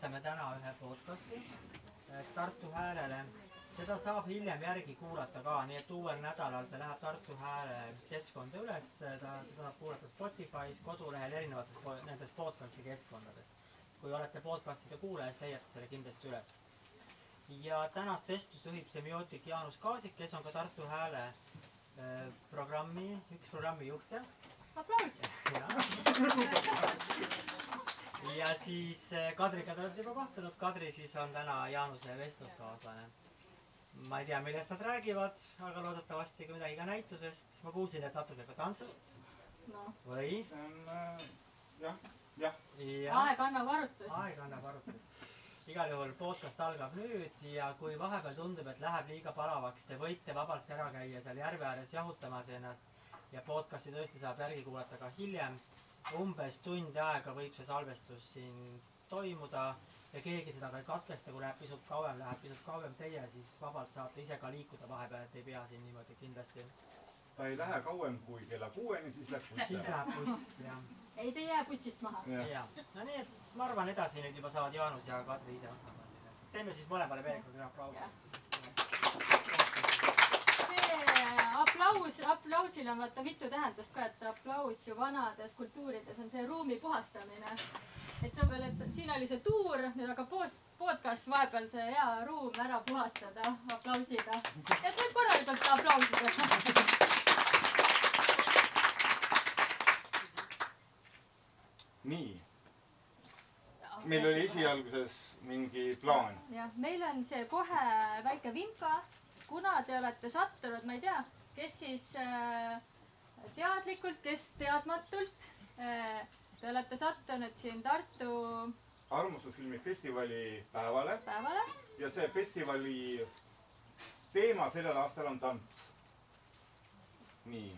salvestame täna ühe podcasti Tartu Häälele. seda saab hiljem järgi kuulata ka, nii et uuel nädalal see läheb Tartu Hääle keskkonda üles, ta, seda saab kuulata Spotify's, kodulehel, erinevates nendes podcast'i keskkondades. kui olete podcast'ide kuulaja, siis leiate selle kindlasti üles. ja tänast vestlust juhib semiootik Jaanus Kaasik, kes on ka Tartu Hääle äh, programmi, üks programmi juhte. aplaus! ja siis eh, Kadriga te olete juba kohtunud, Kadri siis on täna Jaanuse vestluskaaslane. ma ei tea, millest nad räägivad, aga loodetavasti ka midagi ka näitusest. ma kuulsin, et natuke ka tantsust no või? äh, jah, jah. ja aeg annab arutust. aeg annab arutust. igal juhul podcast algab nüüd ja kui vahepeal tundub, et läheb liiga palavaks, te võite vabalt ära käia seal järve ääres jahutamas ennast ja podcast'i tõesti saab järgi kuulata ka hiljem umbes tund aega võib see salvestus siin toimuda ja keegi seda ka ei katkesta, kui läheb pisut kauem, läheb pisut kauem teie, siis vabalt saate ise ka liikuda vahepeal, et ei pea siin niimoodi kindlasti. ta ei lähe kauem kui kella kuueni, siis läheb buss siis läheb buss, jah. ei, te ei jää bussist maha. jah, ja, no nii, et siis ma arvan, edasi nüüd juba saavad Jaanus ja Kadri ise hakkama. teeme siis mõlemale veel kord ühe aplausi. see aplaus, aplausil on vaata mitu tähendust ka, et aplaus ju vanades kultuurides on see ruumi puhastamine. et see on veel, et siin oli see tuur, nüüd aga post, podcast vahepeal see hea ruum ära puhastada aplausiga. et nüüd korralikult aplausida. nii. meil oli esialguses mingi plaan. jah, meil on see kohe väike vimka, kuna te olete sattunud, ma ei tea, kes siis äh, teadlikult, kes teadmatult äh,. Te olete sattunud siin Tartu armastusfilmi festivali päevale päevale ja see festivali teema sellel aastal on tants. nii,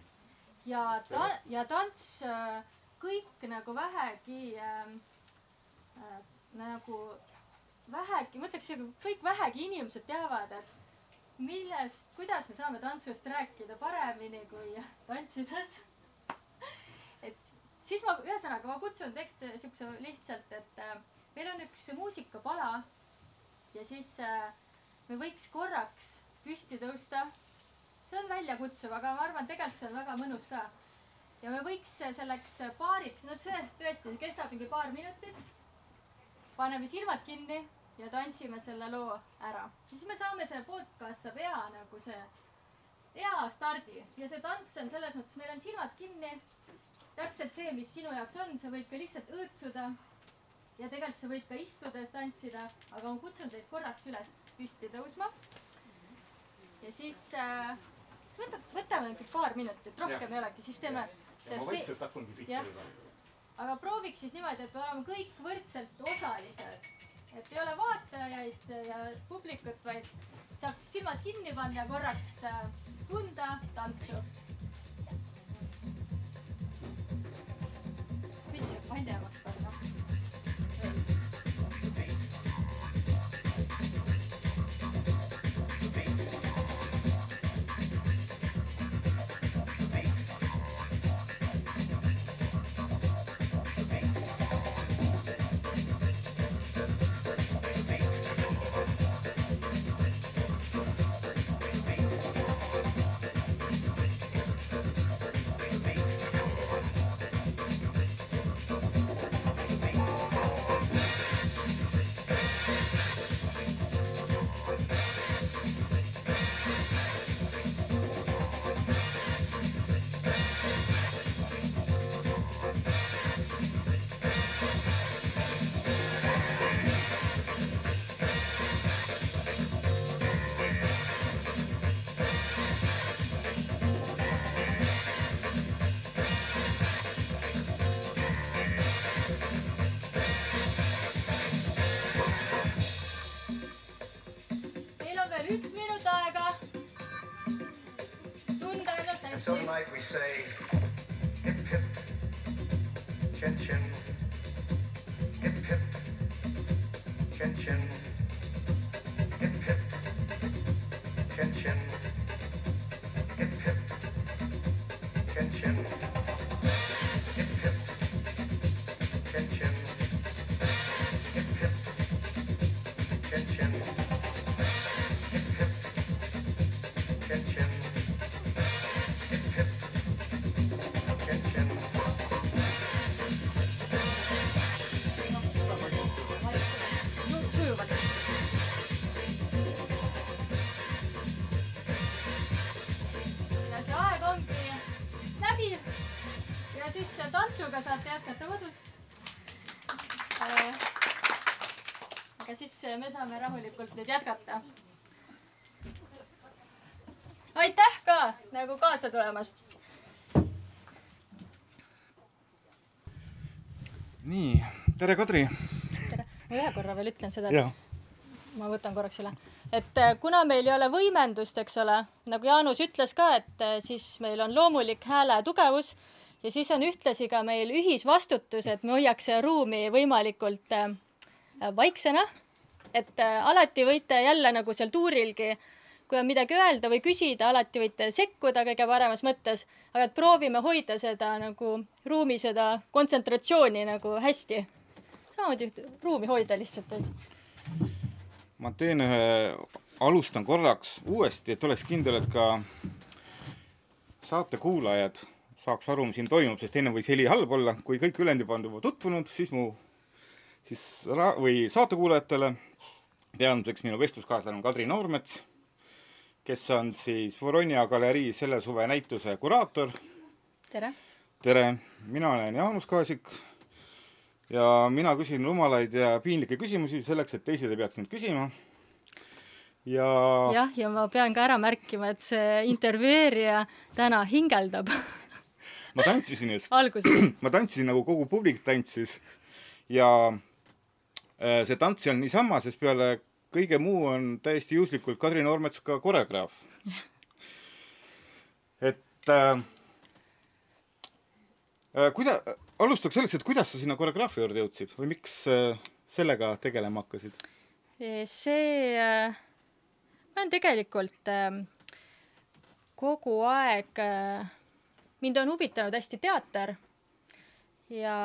ja ta- ja tants äh, kõik nagu vähegi äh, äh, nagu vähegi, ma ütleks, kõik vähegi inimesed teavad, et millest, kuidas me saame tantsust rääkida paremini kui tantsides. et siis ma, ühesõnaga ma kutsun tekste siukse lihtsalt, et äh, meil on üks muusikapala ja siis äh, me võiks korraks püsti tõusta. see on väljakutsuv, aga ma arvan, tegelikult see on väga mõnus ka. ja me võiks selleks paariks, no see tõesti kestab mingi paar minutit. paneme silmad kinni ja tantsime selle loo ära. siis me saame, see podcast saab hea nagu see, hea stardi ja see tants on selles mõttes, meil on silmad kinni. täpselt see, mis sinu jaoks on, sa võid ka lihtsalt õõtsuda. ja tegelikult sa võid ka istudes tantsida, aga ma kutsun teid korraks üles püsti tõusma. ja siis äh, võta, võtame mingi paar minutit, rohkem Jah. ei olegi, siis teeme ja ma vaikselt hakkangi pihta juba. aga prooviks siis niimoodi, et me oleme kõik võrdselt osalised. Et ei ole vaatajaid ja publikut, vaid saab silmad kinni panna ja korraks äh, tunda tantsu. veits saab paljemaks panna. Äh, me saame rahulikult nüüd jätkata. aitäh ka nagu kaasa tulemast. nii, tere, Kadri. tere, ma ühe korra veel ütlen seda, ma võtan korraks üle. et äh, kuna meil ei ole võimendust, eks ole, nagu Jaanus ütles ka, et äh, siis meil on loomulik hääle tugevus ja siis on ühtlasi ka meil ühisvastutus, et me hoiaks ruumi võimalikult äh, vaiksena. Et äh, alati võite jälle nagu seal tuurilgi, kui on midagi öelda või küsida, alati võite sekkuda kõige paremas mõttes, aga et proovime hoida seda nagu ruumi seda kontsentratsiooni nagu hästi. samamoodi ruumi hoida lihtsalt, et ma teen ühe, alustan korraks uuesti, et oleks kindel, et ka saate kuulajad saaks aru, mis siin toimub, sest enne võis heli halb olla, kui kõik ülejäänud juba on juba tutvunud, siis mu, siis ra- või saatekuulajatele teadmiseks minu vestluskaaslane on Kadri Noormets, kes on siis Voronia galerii selle suve näituse kuraator. tere! Tere, mina olen Jaanus Kaasik ja mina küsin rumalaid ja piinlikke küsimusi selleks, et teised ei peaks neid küsima. ja jah, ja ma pean ka ära märkima, et see intervjueerija täna hingeldab. Ma tantsisin just. Ma tantsisin nagu kogu publik tantsis. Ja see tants ei olnud niisama, sest peale kõige muu on täiesti juhuslikult Kadri Noormets ka koreograaf. et äh, äh, kuida-, alustaks sellest, et kuidas sa sinna koreograafia juurde jõudsid või miks äh, sellega tegelema hakkasid? see, äh, ma olen tegelikult äh, kogu aeg äh,, mind on huvitanud hästi teater ja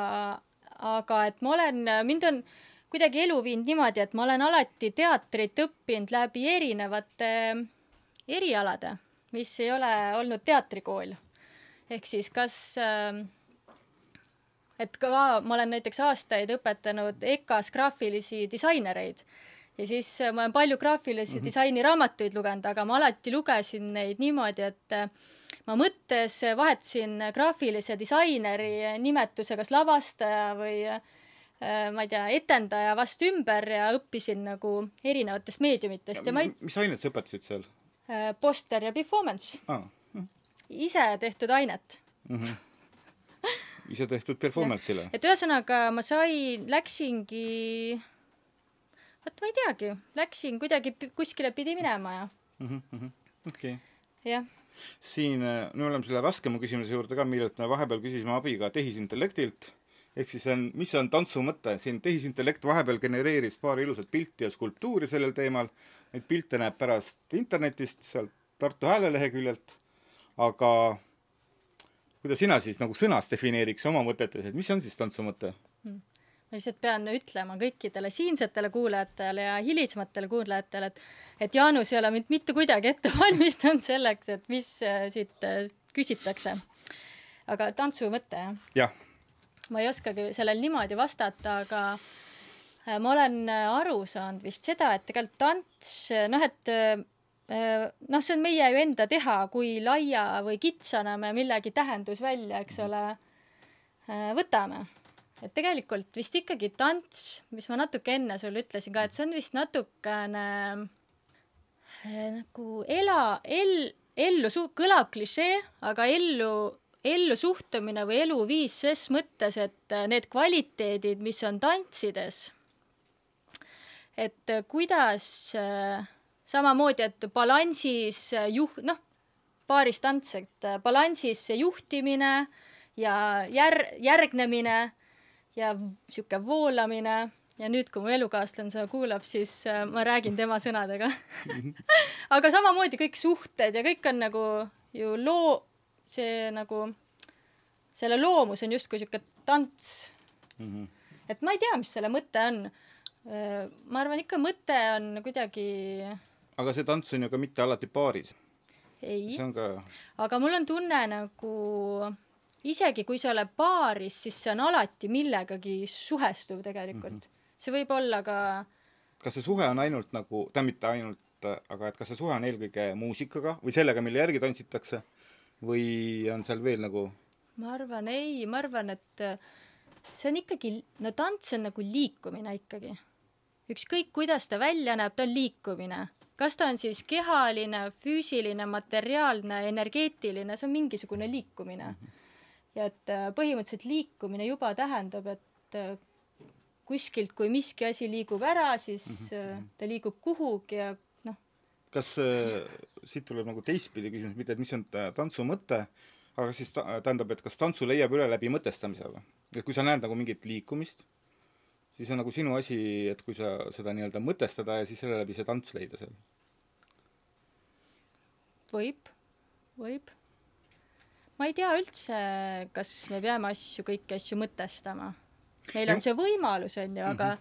aga et ma olen, mind on kuidagi elu viinud niimoodi, et ma olen alati teatrit õppinud läbi erinevate erialade, mis ei ole olnud teatrikool. ehk siis kas äh, et ka ma olen näiteks aastaid õpetanud EKA-s graafilisi disainereid ja siis äh, ma olen palju graafilisi mm -hmm. disaini raamatuid lugenud, aga ma alati lugesin neid niimoodi, et äh, ma mõttes vahetasin graafilise disaineri nimetuse kas lavastaja või äh, ma ei tea, etendaja vastu ümber ja õppisin nagu erinevatest meediumitest ja ma ei, mis ainet sa õpetasid seal poster ja performance, ah,? ise tehtud ainet ise tehtud performance'ile? et ühesõnaga ma sain, läksingi, vot ma ei teagi, läksin kuidagi kuskile pidi minema ja okei okay. jah, siin äh, me oleme selle raskema küsimuse juurde ka, millelt me vahepeal küsisime abi ka tehisintellektilt. Ehk siis on, mis on tantsu mõte, siin tehisintellekt vahepeal genereeris paar ilusat pilti ja skulptuuri sellel teemal. Neid pilte näeb pärast internetist, sealt Tartu Hääle leheküljelt. aga kuidas sina siis nagu sõnas defineeriks oma mõtetes, et mis on siis tantsu mõte? ma lihtsalt pean ütlema kõikidele siinsetele kuulajatele ja hilisematele kuulajatele, et et Jaanus ei ole mind mitte kuidagi ette valmistanud selleks, et mis äh, siit äh, küsitakse. aga tantsu mõte, jah? jah, ma ei oskagi sellele niimoodi vastata, aga äh, ma olen äh, aru saanud vist seda, et tegelikult tants, noh, et äh, noh, see on meie ju enda teha, kui laia või kitsana me millegi tähendus välja, eks ole, võtame. et tegelikult vist ikkagi tants, mis ma natuke enne sulle ütlesin ka, et see on vist natukene nagu ela, el-, ellu su-, kõlab klišee, aga ellu ellu suhtumine või eluviis ses mõttes, et äh, need kvaliteedid, mis on tantsides, et äh, kuidas äh, samamoodi, et balansis äh, juh-, noh, paaris tants, et balansis juhtimine ja jär-, järgnemine ja sihuke voolamine. Ja nüüd, kui mu elukaaslane seda kuulab, siis ma räägin tema sõnadega. Aga samamoodi kõik suhted ja kõik on nagu ju loo-, see nagu, selle loomus on justkui sihuke tants mm. -hmm. et ma ei tea, mis selle mõte on. ma arvan ikka mõte on kuidagi, aga see tants on ju ka mitte alati paaris. ei ka, aga mul on tunne nagu isegi kui sa oled paaris, siis see on alati millegagi suhestuv tegelikult mm. -hmm. see võib olla ka, kas see suhe on ainult nagu, tähendab mitte ainult, aga et kas see suhe on eelkõige muusikaga või sellega, mille järgi tantsitakse või on seal veel nagu ma arvan ei, ma arvan, et äh, see on ikkagi, no tants on nagu liikumine ikkagi. ükskõik, kuidas ta välja näeb, ta on liikumine. kas ta on siis kehaline, füüsiline, materiaalne, energeetiline, see on mingisugune liikumine. ja et äh, põhimõtteliselt liikumine juba tähendab, et äh, kuskilt, kui miski asi liigub ära, siis äh, ta liigub kuhugi ja noh, kas siit tuleb nagu teistpidi küsimus, mitte et mis on ta- tantsu mõte, aga siis ta, tähendab, et kas tantsu leiab üle läbi mõtestamise või? et kui sa näed nagu mingit liikumist, siis on nagu sinu asi, et kui sa seda nii-öelda mõtestada ja siis selle läbi see tants leida seal. võib, võib. ma ei tea üldse, kas me peame asju, kõiki asju mõtestama. meil on Jah. see võimalus, on ju, aga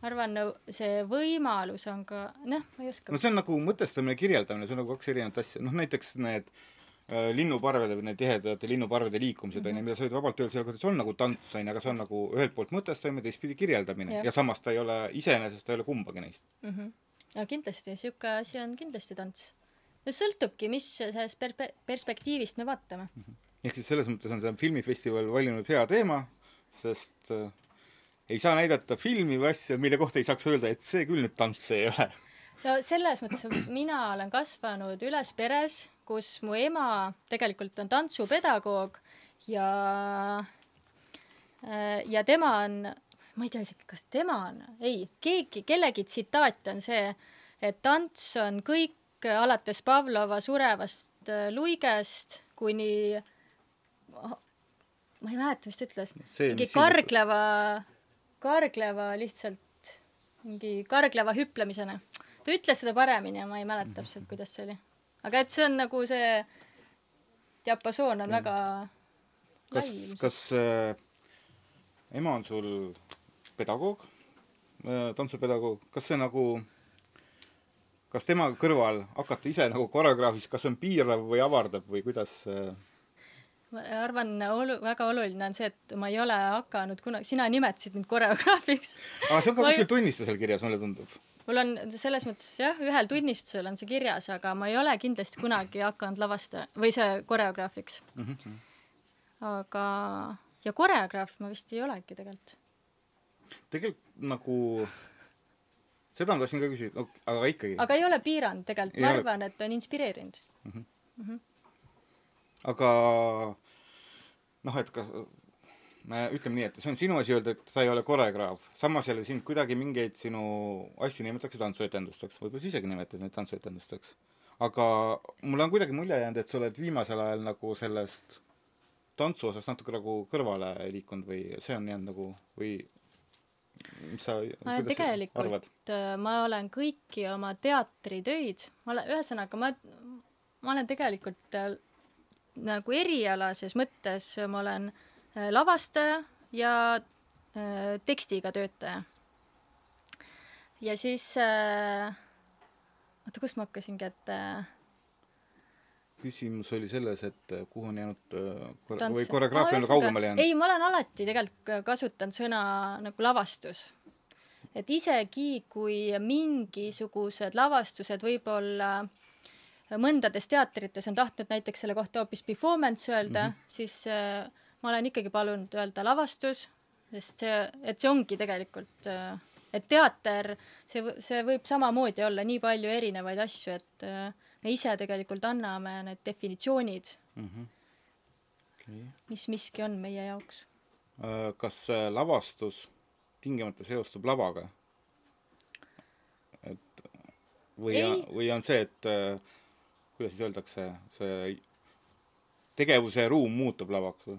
ma arvan, see võimalus on ka, noh, ma ei oska no see on nagu mõtestamine, kirjeldamine, see on nagu kaks erinevat asja, noh näiteks need äh, linnuparvede või need tihedate linnuparvede liikumised onju mm -hmm. mida sa võid vabalt öelda, selle kohta see on nagu tants onju, aga see on nagu ühelt poolt mõtestamine, teistpidi kirjeldamine Jah. ja samas ta ei ole iseenesest ta ei ole kumbagi neist. mm. -hmm. ja kindlasti, sihuke asi on kindlasti tants. no sõltubki, mis sellest per- perspektiivist me vaatame. ehk siis selles mõttes on see filmifestival valinud hea teema, sest äh, ei saa näidata filmi või asja, mille kohta ei saaks öelda, et see küll nüüd tants ei ole. no selles mõttes mina olen kasvanud üles peres, kus mu ema tegelikult on tantsupedagoog ja äh, ja tema on, ma ei tea isegi, kas tema on, ei, keegi, kellegi tsitaat on see, et tants on kõik alates Pavlova surevast äh, luigest kuni ma ei mäleta, mis ta ütles, mingi kargleva, kargleva lihtsalt, mingi kargleva hüplemisena. ta ütles seda paremini ja ma ei mäleta täpselt, kuidas see oli. aga et see on nagu see diapasoon on väga kas kas äh, ema on sul pedagoog äh,, tantsupedagoog, kas see nagu kas tema kõrval hakata ise nagu koreograafiks, kas see on piirav või avardab või kuidas äh, ma arvan, olu-, väga oluline on see, et ma ei ole hakanud kunagi, sina nimetasid mind koreograafiks. aga see on ka kuskil tunnistusel kirjas, mulle tundub. mul on selles mõttes jah, ühel tunnistusel on see kirjas, aga ma ei ole kindlasti kunagi hakanud lavastaja või see koreograafiks mm. -hmm. aga, ja koreograaf ma vist ei olegi tegelikult. tegelikult nagu seda ma tahtsin ka küsida aga ikkagi. aga ei ole piiranud tegelikult, ma arvan, et on inspireerinud. aga noh, et kas me ütleme nii, et see on sinu asi öelda, et sa ei ole koreograaf, samas jälle sind kuidagi mingeid sinu asju nimetatakse tantsuetendusteks, võib-olla sa isegi nimetad neid tantsuetendusteks. aga mulle on kuidagi mulje jäänud, et sa oled viimasel ajal nagu sellest tantsu osast natuke nagu kõrvale liikunud või see on jäänud nagu või mis sa, olen tegelikult, ma olen kõiki oma teatritöid, ma olen, ühesõnaga ma, ma olen tegelikult äh, nagu erialases mõttes ma olen äh, lavastaja ja äh, tekstiga töötaja. ja siis äh, oota, kust ma hakkasingi, et äh, küsimus oli selles, et äh, kuhu on jäänud äh, kore- või koreograafia on kaugemale jäänud. ei, ma olen alati tegelikult kasutanud sõna nagu lavastus. et isegi kui mingisugused lavastused võib-olla mõndades teatrites on tahtnud näiteks selle kohta hoopis performance öelda mm, -hmm. siis äh, ma olen ikkagi palunud öelda lavastus, sest see, et see ongi tegelikult äh, et teater, see, see võib samamoodi olla nii palju erinevaid asju, et äh, me ise tegelikult anname need definitsioonid, Okay. mis miski on meie jaoks Äh, kas see lavastus tingimata seostub lavaga? et või või on see, et äh, kuidas siis öeldakse, see tegevuse ruum muutub lavaks või?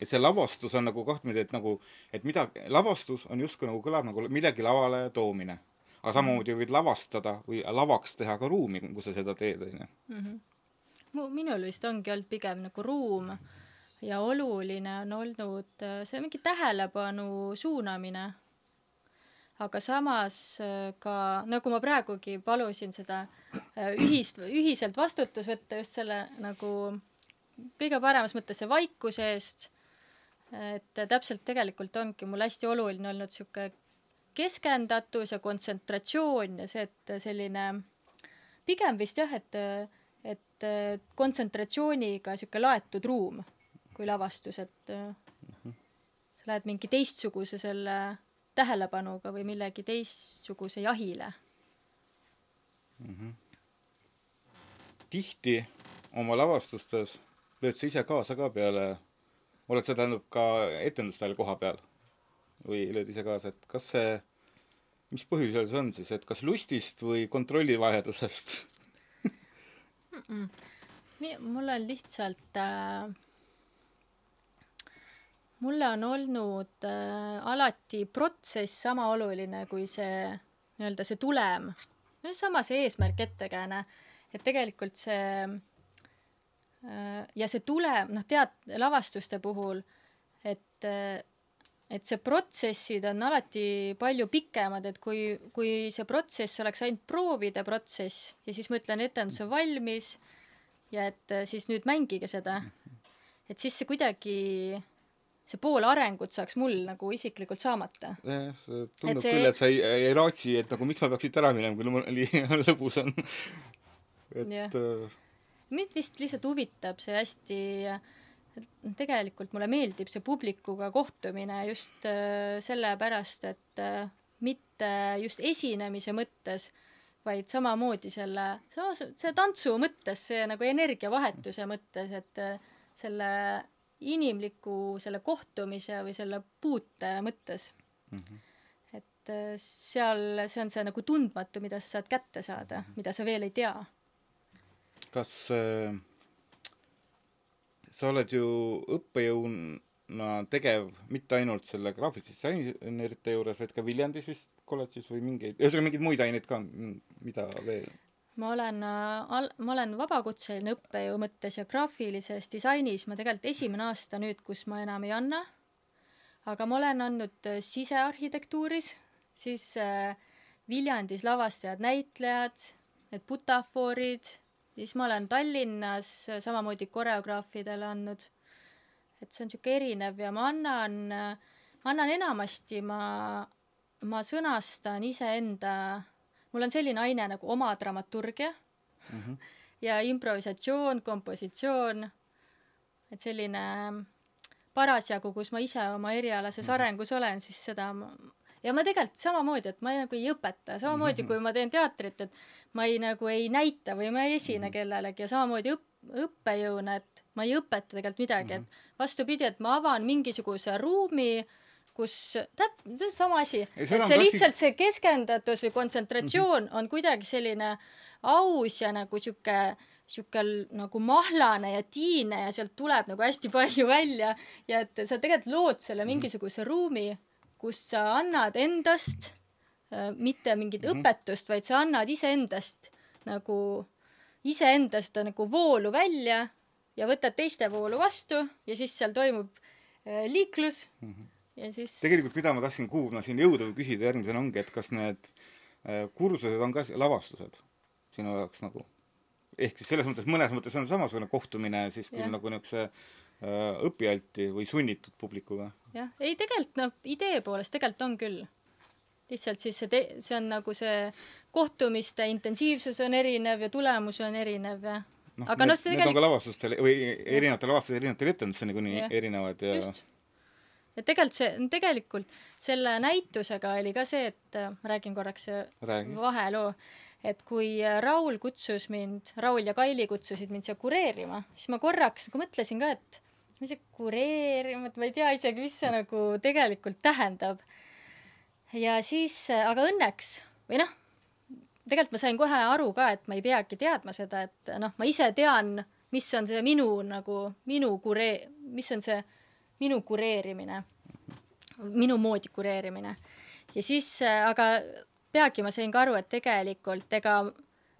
et see lavastus on nagu kahtpidi, et nagu, et mida, lavastus on justkui nagu kõlab nagu millegi lavale toomine. aga samamoodi võid lavastada või lavaks teha ka ruumi, kus sa seda teed, onju. mu, minul vist ongi olnud pigem nagu ruum ja oluline on olnud äh, see mingi tähelepanu suunamine. Aga samas äh, ka, nagu ma praegugi palusin seda äh, ühist, ühiselt vastutus võtta just selle nagu kõige paremas mõttes see vaikuse eest, et täpselt tegelikult ongi mul hästi oluline olnud sihuke keskendatus ja kontsentratsioon ja see, et selline pigem vist jah, et et kontsentratsiooniga sihuke laetud ruum kui lavastus, et äh, sa lähed mingi teistsuguse selle tähelepanuga või millegi teistsuguse jahile. tihti oma lavastustes lööd sa ise kaasa ka peale, oled sa tähendab ka etendustel koha peal või lööd ise kaasa, et kas see, mis põhjusel see on siis, et kas lustist või kontrollivajadusest? Mi-, mul on lihtsalt äh, mulle on olnud äh, alati protsess sama oluline kui see nii-öelda see tulem. no sama see eesmärk, ettekääne, et tegelikult see äh, ja see tulem, noh, tead, lavastuste puhul, et äh, et see protsessid on alati palju pikemad, et kui, kui see protsess oleks ainult proovide protsess ja siis ma ütlen, etendus on valmis ja et äh, siis nüüd mängige seda, et siis see kuidagi, see pool arengut saaks mul nagu isiklikult saamata. jah, tundub Et see- küll, et sa ei, ei raatsi, et nagu miks ma peaks siit ära minema, kui mul oli lõbus on. Et äh, mind vist lihtsalt huvitab see hästi, tegelikult mulle meeldib see publikuga kohtumine just äh, sellepärast, et äh, mitte just esinemise mõttes, vaid samamoodi selle, see tantsu mõttes, see nagu energiavahetuse mõttes, et selle inimliku selle kohtumise või selle puute mõttes et äh, seal, see on see nagu tundmatu, mida sa saad kätte saada, mida sa veel ei tea. kas äh, sa oled ju õppejõuna tegev mitte ainult selle graafilise disainerite juures, vaid ka Viljandis vist kolledžis või mingeid, ühesõnaga mingeid muid aineid ka, mida veel? Ma olen äh, al-, ma olen vabakutseline õppejõu mõttes ja graafilises disainis ma tegelikult esimene aasta nüüd, kus ma enam ei anna, aga ma olen andnud äh, sisearhitektuuris, siis äh, Viljandis lavastajad, näitlejad, need butafoorid, siis ma olen Tallinnas äh, samamoodi koreograafidele andnud. et see on niisugune erinev ja ma annan ma annan enamasti, ma, ma sõnastan iseenda mul on selline aine nagu oma dramaturgia mm -hmm. ja improvisatsioon, kompositsioon, et selline parasjagu, kus ma ise oma erialases mm -hmm. arengus olen, siis seda ma, ja ma tegelikult samamoodi, et ma nagu ei õpeta, samamoodi kui ma teen teatrit, et ma ei nagu ei näita või ma ei esine mm -hmm. kellelegi ja samamoodi õpp-, õppejõuna, et ma ei õpeta tegelikult midagi mm, -hmm. et vastupidi, et ma avan mingisuguse ruumi, kus täp-, see on sama asi, et see klassi- lihtsalt see keskendatus või kontsentratsioon mm -hmm. on kuidagi selline aus ja nagu sihuke sihuke nagu mahlane ja tiine ja sealt tuleb nagu hästi palju välja ja et sa tegelikult lood selle mingisuguse ruumi, kus sa annad endast äh, mitte mingit mm -hmm. õpetust, vaid sa annad iseendast nagu iseendast nagu voolu välja ja võtad teiste voolu vastu ja siis seal toimub äh, liiklus mm -hmm. Ja siis tegelikult mida ma tahtsin kuulma siin jõuda või küsida järgmisena ongi, et kas need äh, kursused on ka lavastused sinu jaoks nagu? ehk siis selles mõttes, mõnes mõttes on samasugune kohtumine siis küll Jah. nagu niisuguse äh, õpialti või sunnitud publikuga. jah, ei tegelikult noh, idee poolest tegelikult on küll. lihtsalt siis see te-, see on nagu see kohtumiste intensiivsus on erinev ja tulemus on erinev ja noh, aga noh, see need on ka tegelikult lavastustel või erinevatel lavastustel, erinevatel etendustel niikuinii Jah. erinevad ja just. Ja tegelikult see, tegelikult selle näitusega oli ka see, et äh, ma räägin korraks äh, Räägi. vaheloo, et kui äh, Raul kutsus mind, Raul ja Kaili kutsusid mind siia kureerima, siis ma korraks nagu mõtlesin ka, et mis see kureerima, et ma ei tea isegi, mis see nagu tegelikult tähendab. ja siis, aga õnneks või noh, tegelikult ma sain kohe aru ka, et ma ei peagi teadma seda, et noh, ma ise tean, mis on see minu nagu, minu kuree-, mis on see minu kureerimine, minu moodi kureerimine. ja siis, aga peagi ma sain ka aru, et tegelikult ega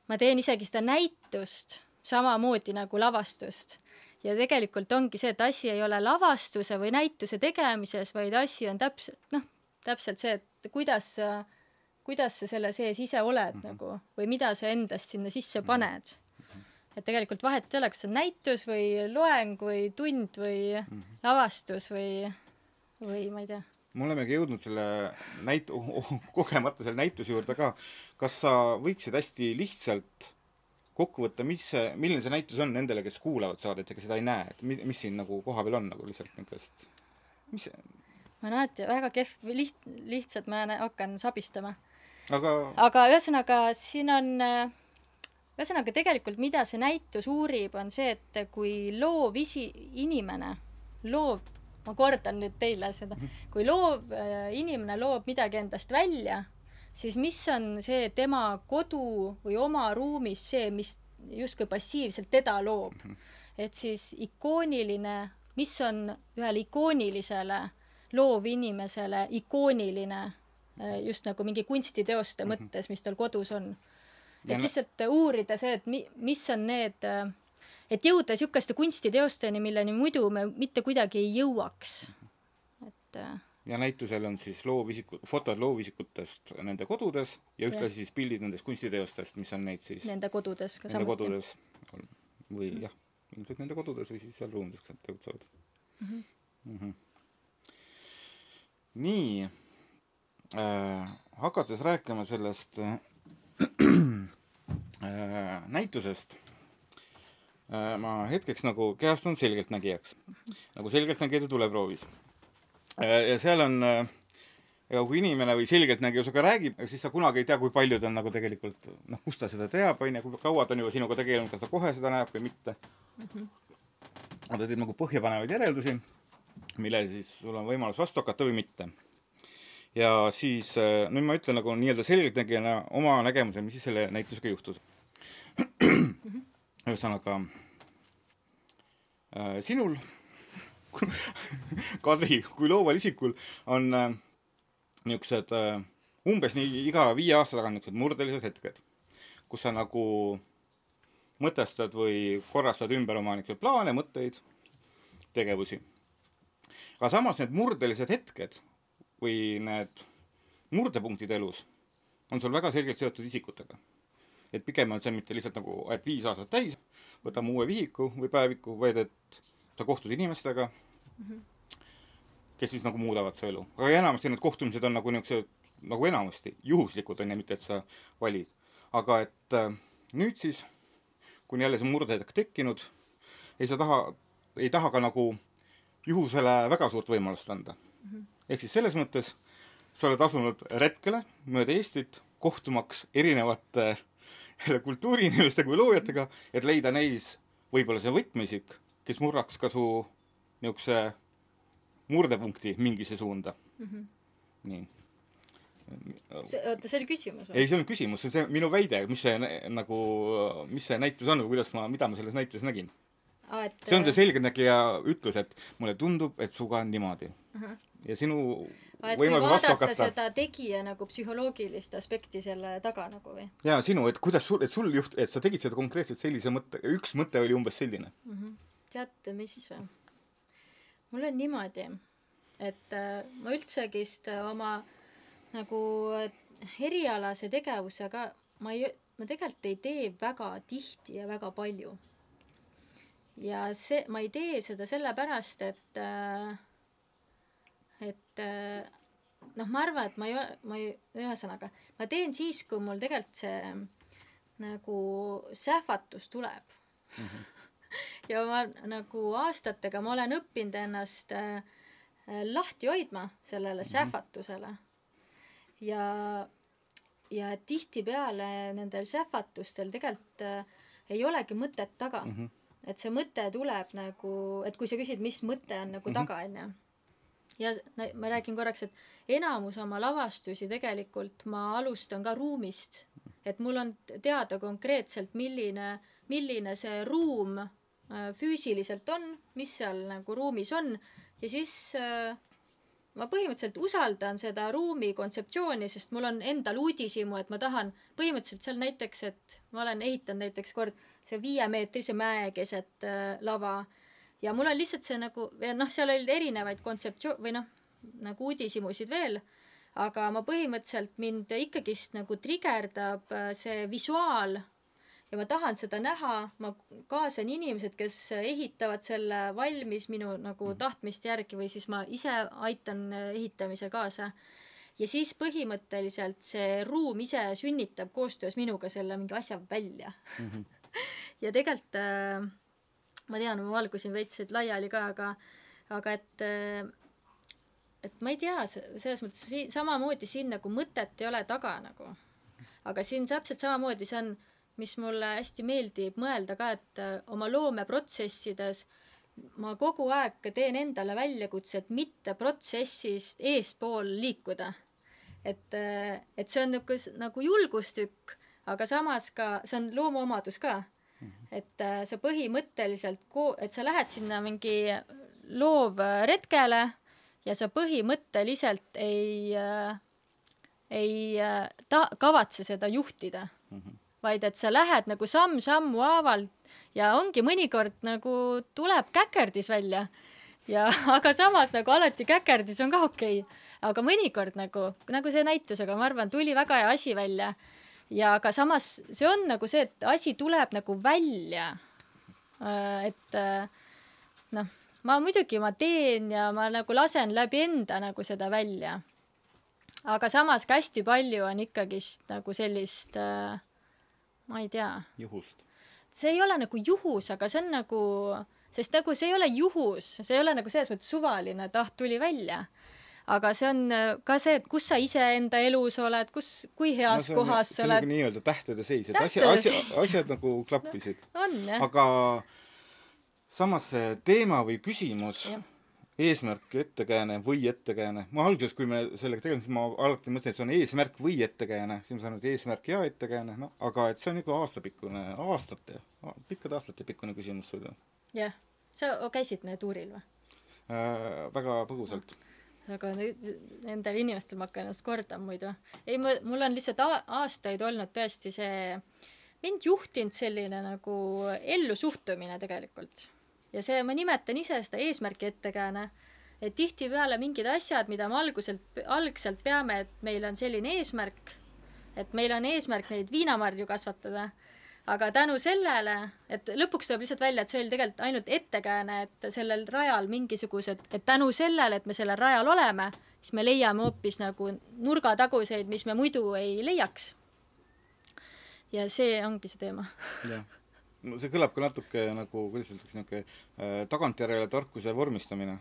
ma teen isegi seda näitust samamoodi nagu lavastust. ja tegelikult ongi see, et asi ei ole lavastuse või näituse tegemises, vaid asi on täpselt, noh, täpselt see, et kuidas sa, kuidas sa selle sees ise oled mm -hmm. nagu või mida sa endast sinna sisse paned. Et tegelikult vahet ei ole, kas see on näitus või loeng või tund või mm -hmm. lavastus või, või ma ei tea. me olemegi jõudnud selle näit-, kogemata selle näituse juurde ka. kas sa võiksid hästi lihtsalt kokku võtta, mis see, milline see näitus on nendele, kes kuulavad saadet ja kes seda ei näe, et mi- mis siin nagu kohapeal on nagu lihtsalt niisugust, mis see, ma olen alati väga kehv, liht-, lihtsalt ma hakkan sabistama. aga aga ühesõnaga, siin on, ühesõnaga tegelikult, mida see näitus uurib, on see, et kui loov isi-, inimene, loov, ma kordan nüüd teile seda, kui loov äh, inimene loob midagi endast välja, siis mis on see tema kodu või oma ruumis see, mis justkui passiivselt teda loob. et siis ikooniline, mis on ühele ikoonilisele loovinimesele ikooniline äh, just nagu mingi kunstiteoste mõttes, mis tal kodus on. Ja et no- lihtsalt uurida see, et mi-, mis on need, et jõuda niisuguste kunstiteosteni, milleni muidu me mitte kuidagi ei jõuaks. et äh, ja näitusel on siis loovisikud, fotod loovisikutest nende kodudes ja ühtlasi siis pildid nendest kunstiteostest, mis on neid siis nende kodudes ka nende samuti. kodudes või jah, ilmselt nende kodudes või siis seal ruumides, kus nad tegutsevad mm. -hmm. nii äh,, hakates rääkima sellest äh, äh, näitusest äh,, ma hetkeks nagu kehastun selgeltnägijaks, nagu selgeltnägijate tuleproovis äh,. ja seal on äh, ega kui inimene või selgeltnägija sinuga räägib, siis sa kunagi ei tea, kui palju ta on nagu tegelikult noh, kust ta seda teab, onju, kui kaua ta on juba sinuga tegelenud, kas ta kohe seda näeb või mitte mm. -hmm. ta teeb nagu põhjapanevaid järeldusi, millele siis sul on võimalus vastu hakata või mitte. ja siis äh, nüüd ma ütlen nagu nii-öelda selgeltnägijana oma nägemuse, mis siis selle näitusega juhtus. Ühesõnaga äh, sinul, Kadri, kui looval isikul on äh, niisugused äh, umbes nii iga viie aasta tagant niisugused murdelised hetked, kus sa nagu mõtestad või korrastad ümber oma niisuguseid plaane, mõtteid, tegevusi. aga samas need murdelised hetked või need murdepunktid elus on sul väga selgelt seotud isikutega. Et pigem on see mitte lihtsalt nagu, et viis aastat täis, võtame uue vihiku või päeviku, vaid et sa kohtud inimestega mm, -hmm. kes siis nagu muudavad su elu. aga enamasti need kohtumised on nagu niisugused, nagu enamasti, juhuslikud on ju, mitte et sa valid. aga et äh, nüüd siis, kui on jälle see murdehetk tekkinud, ei sa taha, ei taha ka nagu juhusele väga suurt võimalust anda mm. -hmm. ehk siis selles mõttes sa oled asunud retkele mööda Eestit, kohtumaks erinevate jälle kultuuriinimeste kui loojatega, et leida neis võib-olla see võtmeisik, kes murraks ka su niisuguse murdepunkti mingisse suunda mm. -hmm. nii. see, oota, see oli küsimus või? ei, see on küsimus, see on minu väide, mis see nagu, mis see näitus on või kuidas ma, mida ma selles näituses nägin. aa, et see on see selgeltnägija ütlus, et mulle tundub, et suga on niimoodi uh. -huh. ja sinu võimalus vastu vaadata hakata seda tegija nagu psühholoogilist aspekti selle taga nagu või? ja sinu, et kuidas sul, et sul juht-, et sa tegid seda konkreetselt sellise mõtte, üks mõte oli umbes selline. teate, mis või? mul on niimoodi, et äh, ma üldsegist äh, oma nagu äh, erialase tegevusega ma ei, ma tegelikult ei tee väga tihti ja väga palju. ja see, ma ei tee seda sellepärast, et äh, et äh, noh, ma arvan, et ma ei ole, ma ei, ühesõnaga, ma teen siis, kui mul tegelikult see nagu sähvatus tuleb ja ma nagu aastatega ma olen õppinud ennast äh, lahti hoidma sellele sähvatusele. ja, ja tihtipeale nendel sähvatustel tegelikult äh, ei olegi mõtet taga mm. -hmm. et see mõte tuleb nagu, et kui sa küsid, mis mõte on nagu taga, onju. Ja ma räägin korraks, et enamus oma lavastusi tegelikult ma alustan ka ruumist. et mul on teada konkreetselt, milline, milline see ruum äh, füüsiliselt on, mis seal nagu ruumis on ja siis äh, ma põhimõtteliselt usaldan seda ruumi kontseptsiooni, sest mul on endal uudishimu, et ma tahan põhimõtteliselt seal näiteks, et ma olen ehitanud näiteks kord see viiemeetrise mäe keset äh, lava ja mul on lihtsalt see nagu, noh, seal oli erinevaid kontseptsioon- või noh, nagu uudishimusid veel, aga ma põhimõtteliselt mind ikkagist nagu trigerdab äh, see visuaal ja ma tahan seda näha, ma kaasan inimesed, kes ehitavad selle valmis minu nagu tahtmist järgi või siis ma ise aitan äh, ehitamisel kaasa. ja siis põhimõtteliselt see ruum ise sünnitab koostöös minuga selle mingi asja välja. ja tegelikult äh, ma tean, ma valgusin veits laiali ka, aga, aga et äh, et ma ei tea, selles mõttes siin samamoodi siin nagu mõtet ei ole taga nagu. aga siin täpselt samamoodi, see on, mis mulle hästi meeldib mõelda ka, et äh, oma loomeprotsessides ma kogu aeg teen endale väljakutse, et mitte protsessist eespool liikuda. et, äh, et see on niisugune nagu julgustükk, aga samas ka, see on loomuomadus ka. Et äh, sa põhimõtteliselt et sa lähed sinna mingi loovretkele ja sa põhimõtteliselt ei äh,, ei äh, ta-, kavatse seda juhtida mm, -hmm. vaid et sa lähed nagu samm-sammu haavalt ja ongi mõnikord nagu tuleb käkerdis välja ja aga samas nagu alati käkerdis on ka okei okay. aga mõnikord nagu, nagu see näitusega, ma arvan, tuli väga hea asi välja ja aga samas see on nagu see, et asi tuleb nagu välja. Äh, et äh, noh ma muidugi, ma teen ja ma nagu lasen läbi enda nagu seda välja. aga samas ka hästi palju on ikkagist nagu sellist äh,, ma ei tea. juhust. see ei ole nagu juhus, aga see on nagu, sest nagu see ei ole juhus, see ei ole nagu selles mõttes suvaline, et ah, tuli välja aga see on äh, ka see, et kus sa iseenda elus oled, kus, kui heas no, kohas sa oled. nii-öelda tähtede seis, et asja, asja, asjad nagu klappisid. no,. on aga samas see teema või küsimus, eesmärk, ettekääne või ettekääne, ma alguses, kui me sellega tegelesime, ma alati mõtlesin, et see on eesmärk või ettekääne, siis ma saan aru, et eesmärk ja ettekääne, noh, aga et see on nagu aastapikkune, aastate, pikkade aastate pikkune küsimus jah, sa käisid meie tuuril või? Äh,? väga põgusalt aga nüüd nendel inimestel ma hakkan ennast kordama muidu. ei, ma, mul on lihtsalt aastaid olnud tõesti see, mind juhtinud selline nagu ellusuhtumine tegelikult ja see, ma nimetan ise seda eesmärgi ettekääne, et tihtipeale mingid asjad, mida me alguselt, algselt peame, et meil on selline eesmärk, et meil on eesmärk neid viinamarju kasvatada, aga tänu sellele, et lõpuks tuleb lihtsalt välja, et see oli tegelikult ainult ettekääne, et sellel rajal mingisugused, et tänu sellele, et me sellel rajal oleme, siis me leiame hoopis nagu nurgataguseid, mis me muidu ei leiaks. ja see ongi see teema. jah see kõlab ka natuke nagu, kuidas öeldakse, niisugune äh, tagantjärele tarkuse vormistamine.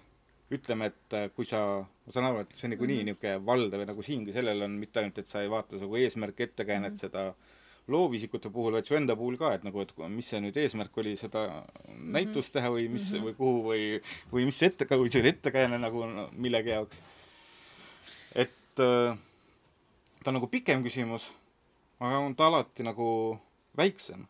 ütleme, et äh, kui sa, ma saan aru, et see niikuinii mm -hmm. niisugune valdav ja nagu siingi sellel on mitte ainult, et sa ei vaata nagu eesmärki, ettekäänet mm -hmm. seda loovisikute puhul, vaid su enda puhul ka, et nagu, et mis see nüüd eesmärk oli, seda mm -hmm. näitust teha või mis mm -hmm. või kuhu või, või mis ette, või see oli ettekääne nagu no, millegi jaoks. et äh, ta on nagu pikem küsimus, aga on ta alati nagu väiksem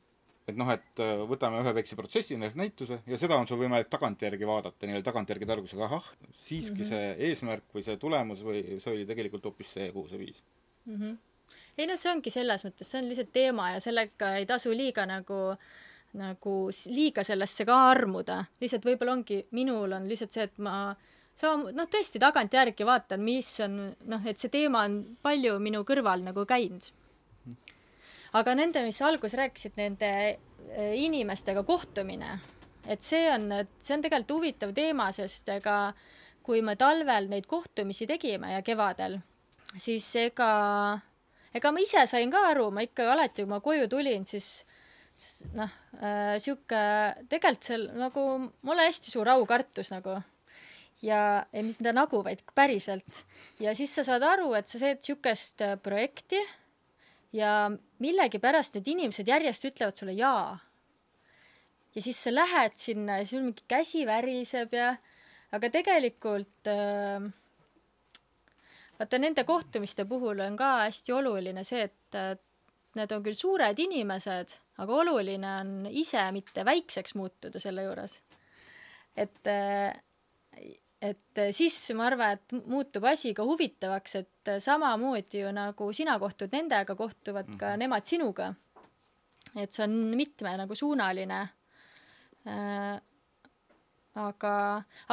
et noh, et äh, võtame ühe väikse protsessi, näituse, ja seda on sul võimalik tagantjärgi vaadata, nii-öelda tagantjärgi targusega, ahah, siiski mm -hmm. see eesmärk või see tulemus või see oli tegelikult hoopis see, kuhu see viis mm. -hmm. Ei no see ongi selles mõttes, see on lihtsalt teema ja sellega ei tasu liiga nagu nagu liiga sellesse ka armuda, lihtsalt võib-olla ongi, minul on lihtsalt see, et ma sama, noh, tõesti tagantjärgi vaatan, mis on, noh, et see teema on palju minu kõrval nagu käinud. Aga nende, mis sa alguses rääkisid, nende eh, inimestega kohtumine, et see on, see on tegelikult huvitav teema, sest ega kui me talvel neid kohtumisi tegime ja kevadel, siis ega, ega ma ise sain ka aru, ma ikka alati, kui ma koju tulin, siis noh äh,, sihuke tegelikult seal nagu mul hästi suur aukartus nagu ja, ja mis ta nagu, vaid päriselt. ja siis sa saad aru, et sa teed siukest projekti ja millegipärast need inimesed järjest ütlevad sulle jaa. ja siis sa lähed sinna ja sul mingi käsi väriseb ja, aga tegelikult äh, vaata nende kohtumiste puhul on ka hästi oluline see, et need on küll suured inimesed, aga oluline on ise mitte väikseks muutuda selle juures. et et siis ma arvan, et muutub asi ka huvitavaks, et samamoodi ju nagu sina kohtud nendega, kohtuvad ka mm -hmm. nemad sinuga. et see on mitme nagu suunaline äh,. Aga,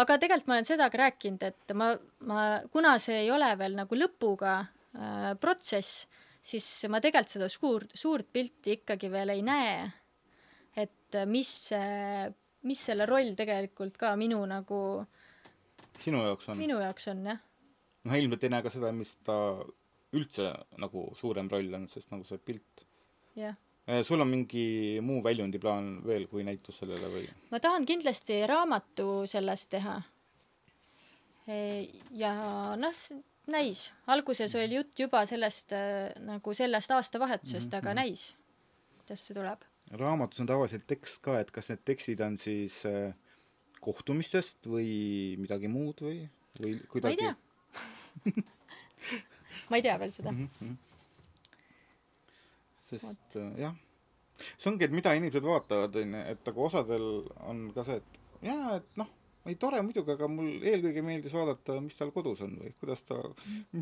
aga tegelikult ma olen seda ka rääkinud, et ma, ma, kuna see ei ole veel nagu lõpuga äh, protsess, siis ma tegelikult seda suurt, suurt pilti ikkagi veel ei näe. et äh, mis, mis selle roll tegelikult ka minu nagu sinu jaoks on? minu jaoks on jah. noh, ilmselt ei näe ka seda, mis ta üldse nagu suurem roll on, sest nagu see pilt jah. Äh, sul on mingi muu väljundiplaan veel kui näitus sellele või? ma tahan kindlasti raamatu sellest teha. ja noh, näis, alguses oli jutt juba sellest äh, nagu sellest aastavahetusest, aga näis, kuidas see tuleb. raamatus on tavaliselt tekst ka, et kas need tekstid on siis äh, kohtumistest või midagi muud või, või ma ei kuidagi tea. ma ei tea veel seda. Sest äh, jah, see ongi, et mida inimesed vaatavad, onju, et nagu osadel on ka see, et jaa, et noh, ei tore muidugi, aga mul eelkõige meeldis vaadata, mis tal kodus on või kuidas ta,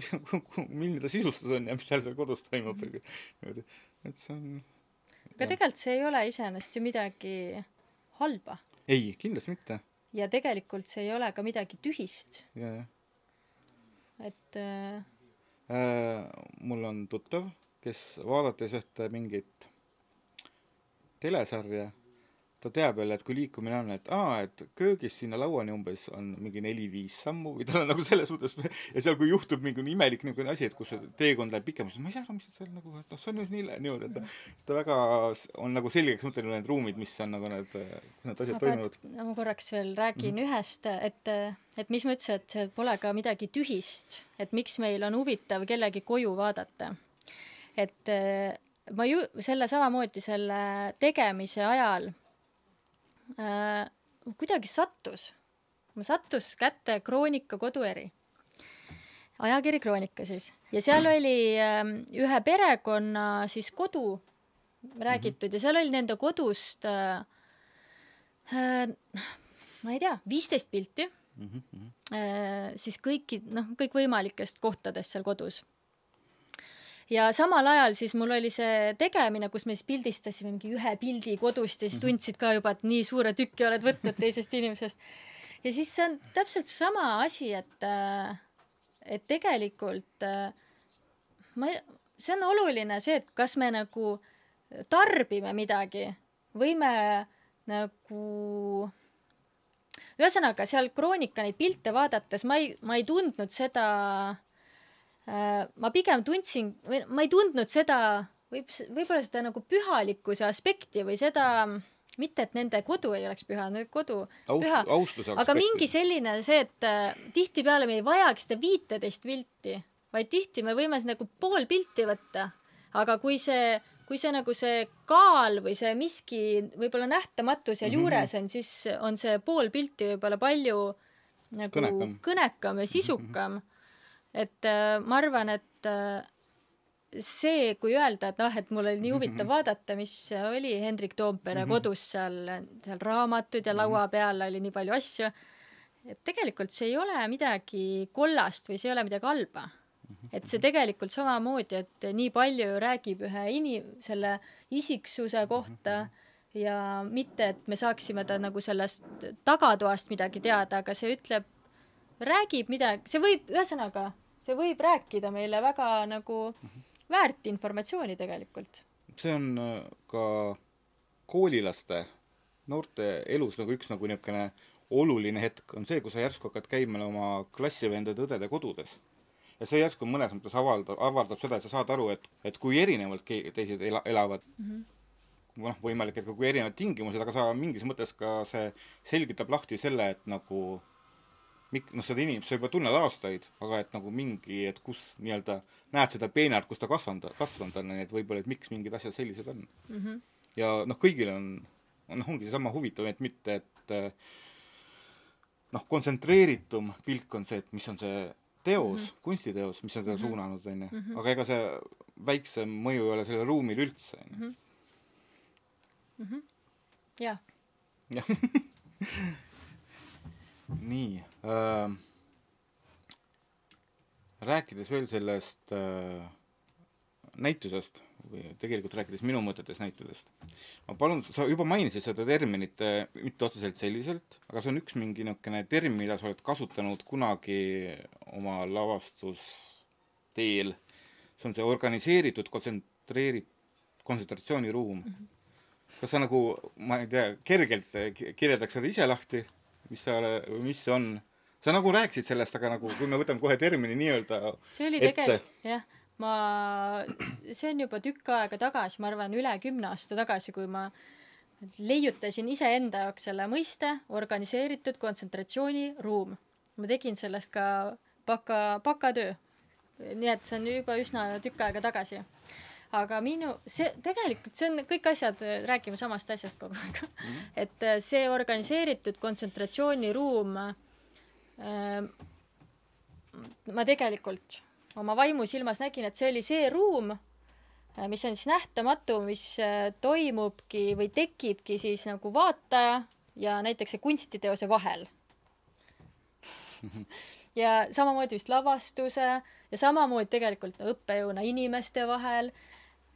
milline ta sisustus on ja mis seal seal kodus toimub või niimoodi, et see on aga tegelikult see ei ole iseenesest ju midagi halba. Ei, kindlasti mitte. ja tegelikult see ei ole ka midagi tühist, ja, jah et äh, äh,. mul on tuttav, kes vaadates ühte mingit telesarja, ta teab jälle, et kui liikumine on, et aa, et köögist sinna lauani umbes on mingi neli-viis sammu või tal on nagu selles mõttes ja seal, kui juhtub mingi imelik niisugune asi, et kus see teekond läheb pikemaks, ma ei saa aru, mis seal nagu, et noh, see on just nii niimoodi, et ta, ta väga on nagu selgeks mõtelnud need ruumid, mis on nagu need, need asjad toimuvad ma korraks veel räägin ühest, et, et mis ma ütlesin, et pole ka midagi tühist, et miks meil on huvitav kellegi koju vaadata. Et äh, ma ju selle samamoodi selle tegemise ajal äh, kuidagi sattus, mul sattus kätte Kroonika kodueri, ajakiri Kroonika siis, ja seal oli äh, ühe perekonna siis kodu räägitud ja seal oli nende kodust äh, äh, ma ei tea, viisteist pilti. Äh, siis kõiki, noh, kõikvõimalikest kohtadest seal kodus. Ja samal ajal siis mul oli see tegemine, kus me siis pildistasime mingi ühe pildi kodust ja siis tundsid ka juba, et nii suure tüki oled võtnud teisest inimesest. ja siis see on täpselt sama asi, et, et tegelikult äh, ma ei, see on oluline see, et kas me nagu tarbime midagi või me nagu ühesõnaga seal Kroonika neid pilte vaadates ma ei, ma ei tundnud seda äh,, ma pigem tundsin ma ei tundnud seda, võib, võib-olla seda nagu pühalikkuse aspekti või seda, mitte et nende kodu ei oleks püha, nende kodu Aust- püha, aga aspekti. mingi selline see, et äh, tihtipeale me ei vajagi seda viiteist pilti, vaid tihti me võime nagu pool pilti võtta, aga kui see, kui see nagu see kaal või see miski võib-olla nähtamatu Mhm. seal juures on, siis on see pool pilti võib-olla palju nagu Kõnekam. kõnekam ja sisukam. et äh, ma arvan, et äh, see, kui öelda, et noh, et mul oli nii huvitav vaadata, mis oli Hendrik Toompere kodus seal, seal raamatud ja laua peal oli nii palju asju, et tegelikult see ei ole midagi kollast või see ei ole midagi halba. et see tegelikult samamoodi, et nii palju ju räägib ühe ini-, selle isiksuse kohta ja mitte, et me saaksime ta nagu sellest tagatoast midagi teada, aga see ütleb, räägib midagi, see võib, ühesõnaga, see võib rääkida meile väga nagu väärt informatsiooni tegelikult. see on äh, ka koolilaste, noorte elus nagu üks nagu niisugune oluline hetk on see, kui sa järsku hakkad käima oma klassivendade-õdede kodudes. ja see järsku mõnes mõttes avaldab, avaldab seda, et sa saad aru, et, et kui erinevalt teised ela-, elavad mm. -hmm noh, võimalik, et ka kui erinevad tingimused, aga sa mingis mõttes ka see selgitab lahti selle, et nagu mik-, noh, seda inimest sa juba tunned aastaid, aga et nagu mingi, et kus nii-öelda näed seda peenart, kus ta kasvanud, kasvanud on, et võib-olla, et miks mingid asjad sellised on mm. -hmm. ja noh, kõigil on, noh, ongi seesama huvitav, et mitte, et eh, noh, kontsentreeritum pilk on see, et mis on see teos mm, -hmm. kunstiteos, mis on teda mm -hmm. suunanud, onju. aga ega see väiksem mõju ei ole sellele ruumile üldse, onju. jah, jah. nii äh,. rääkides veel sellest äh, näitusest või tegelikult rääkides minu mõtetest näitusest, ma palun, sa juba mainisid seda terminit äh, mitte otseselt selliselt, aga see on üks mingi niisugune termin, mida sa oled kasutanud kunagi oma lavastusteel. see on see organiseeritud kontsentreerit-, kontsentratsiooniruum mm. -hmm kas sa nagu, ma ei tea, kergelt ki- kirjeldaks seda ise lahti, mis sa, mis see on? sa nagu rääkisid sellest, aga nagu kui me võtame kohe termini nii-öelda see oli tegelikult, jah, ma, see on juba tükk aega tagasi, ma arvan, üle kümne aasta tagasi, kui ma leiutasin iseenda jaoks selle mõiste organiseeritud kontsentratsiooniruum. ma tegin sellest ka baka, bakatöö. nii et see on juba üsna tükk aega tagasi aga minu, see tegelikult, see on kõik asjad, räägime samast asjast kogu aeg mm. -hmm. et äh, see organiseeritud kontsentratsiooniruum äh,, ma tegelikult oma vaimusilmas nägin, et see oli see ruum, mis on siis nähtamatu, mis äh, toimubki või tekibki siis nagu vaataja ja näiteks see kunstiteose vahel. ja samamoodi vist lavastuse ja samamoodi tegelikult õppejõuna inimeste vahel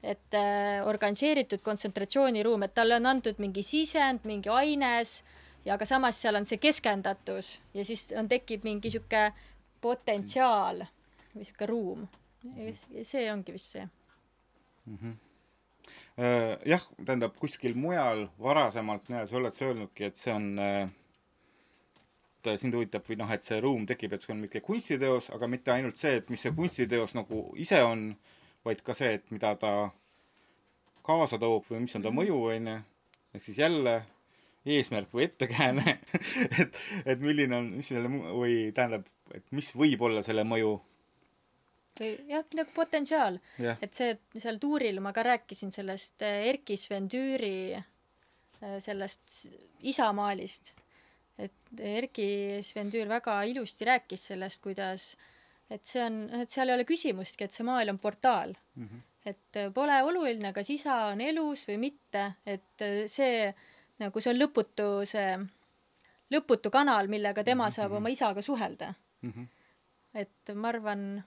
et äh, organiseeritud kontsentratsiooniruum, et talle on antud mingi sisend, mingi aines ja aga samas seal on see keskendatus ja siis on, tekib mingi sihuke potentsiaal või sihuke ruum. see ongi vist see. Äh, jah, tähendab kuskil mujal varasemalt, sa oled sa öelnudki, et see on äh, et sind huvitab või noh, et see ruum tekib, et see on mingi kunstiteos, aga mitte ainult see, et mis see kunstiteos nagu ise on, vaid ka see, et mida ta kaasa toob või mis on ta mõju, onju. ehk siis jälle eesmärk või ettekääne, et, et milline on, mis selle või tähendab, et mis võib olla selle mõju, või jah, nagu potentsiaal, jah. et see, seal tuuril ma ka rääkisin sellest äh, Erkki Sven Tüüri äh, sellest isamaalist. et Erkki Sven Tüür väga ilusti rääkis sellest, kuidas, et see on, et seal ei ole küsimustki, et see maal on portaal mm. -hmm. et äh, pole oluline, kas isa on elus või mitte, et äh, see nagu see on lõputu see, lõputu kanal, millega tema saab oma isaga suhelda Mm -hmm. et ma arvan,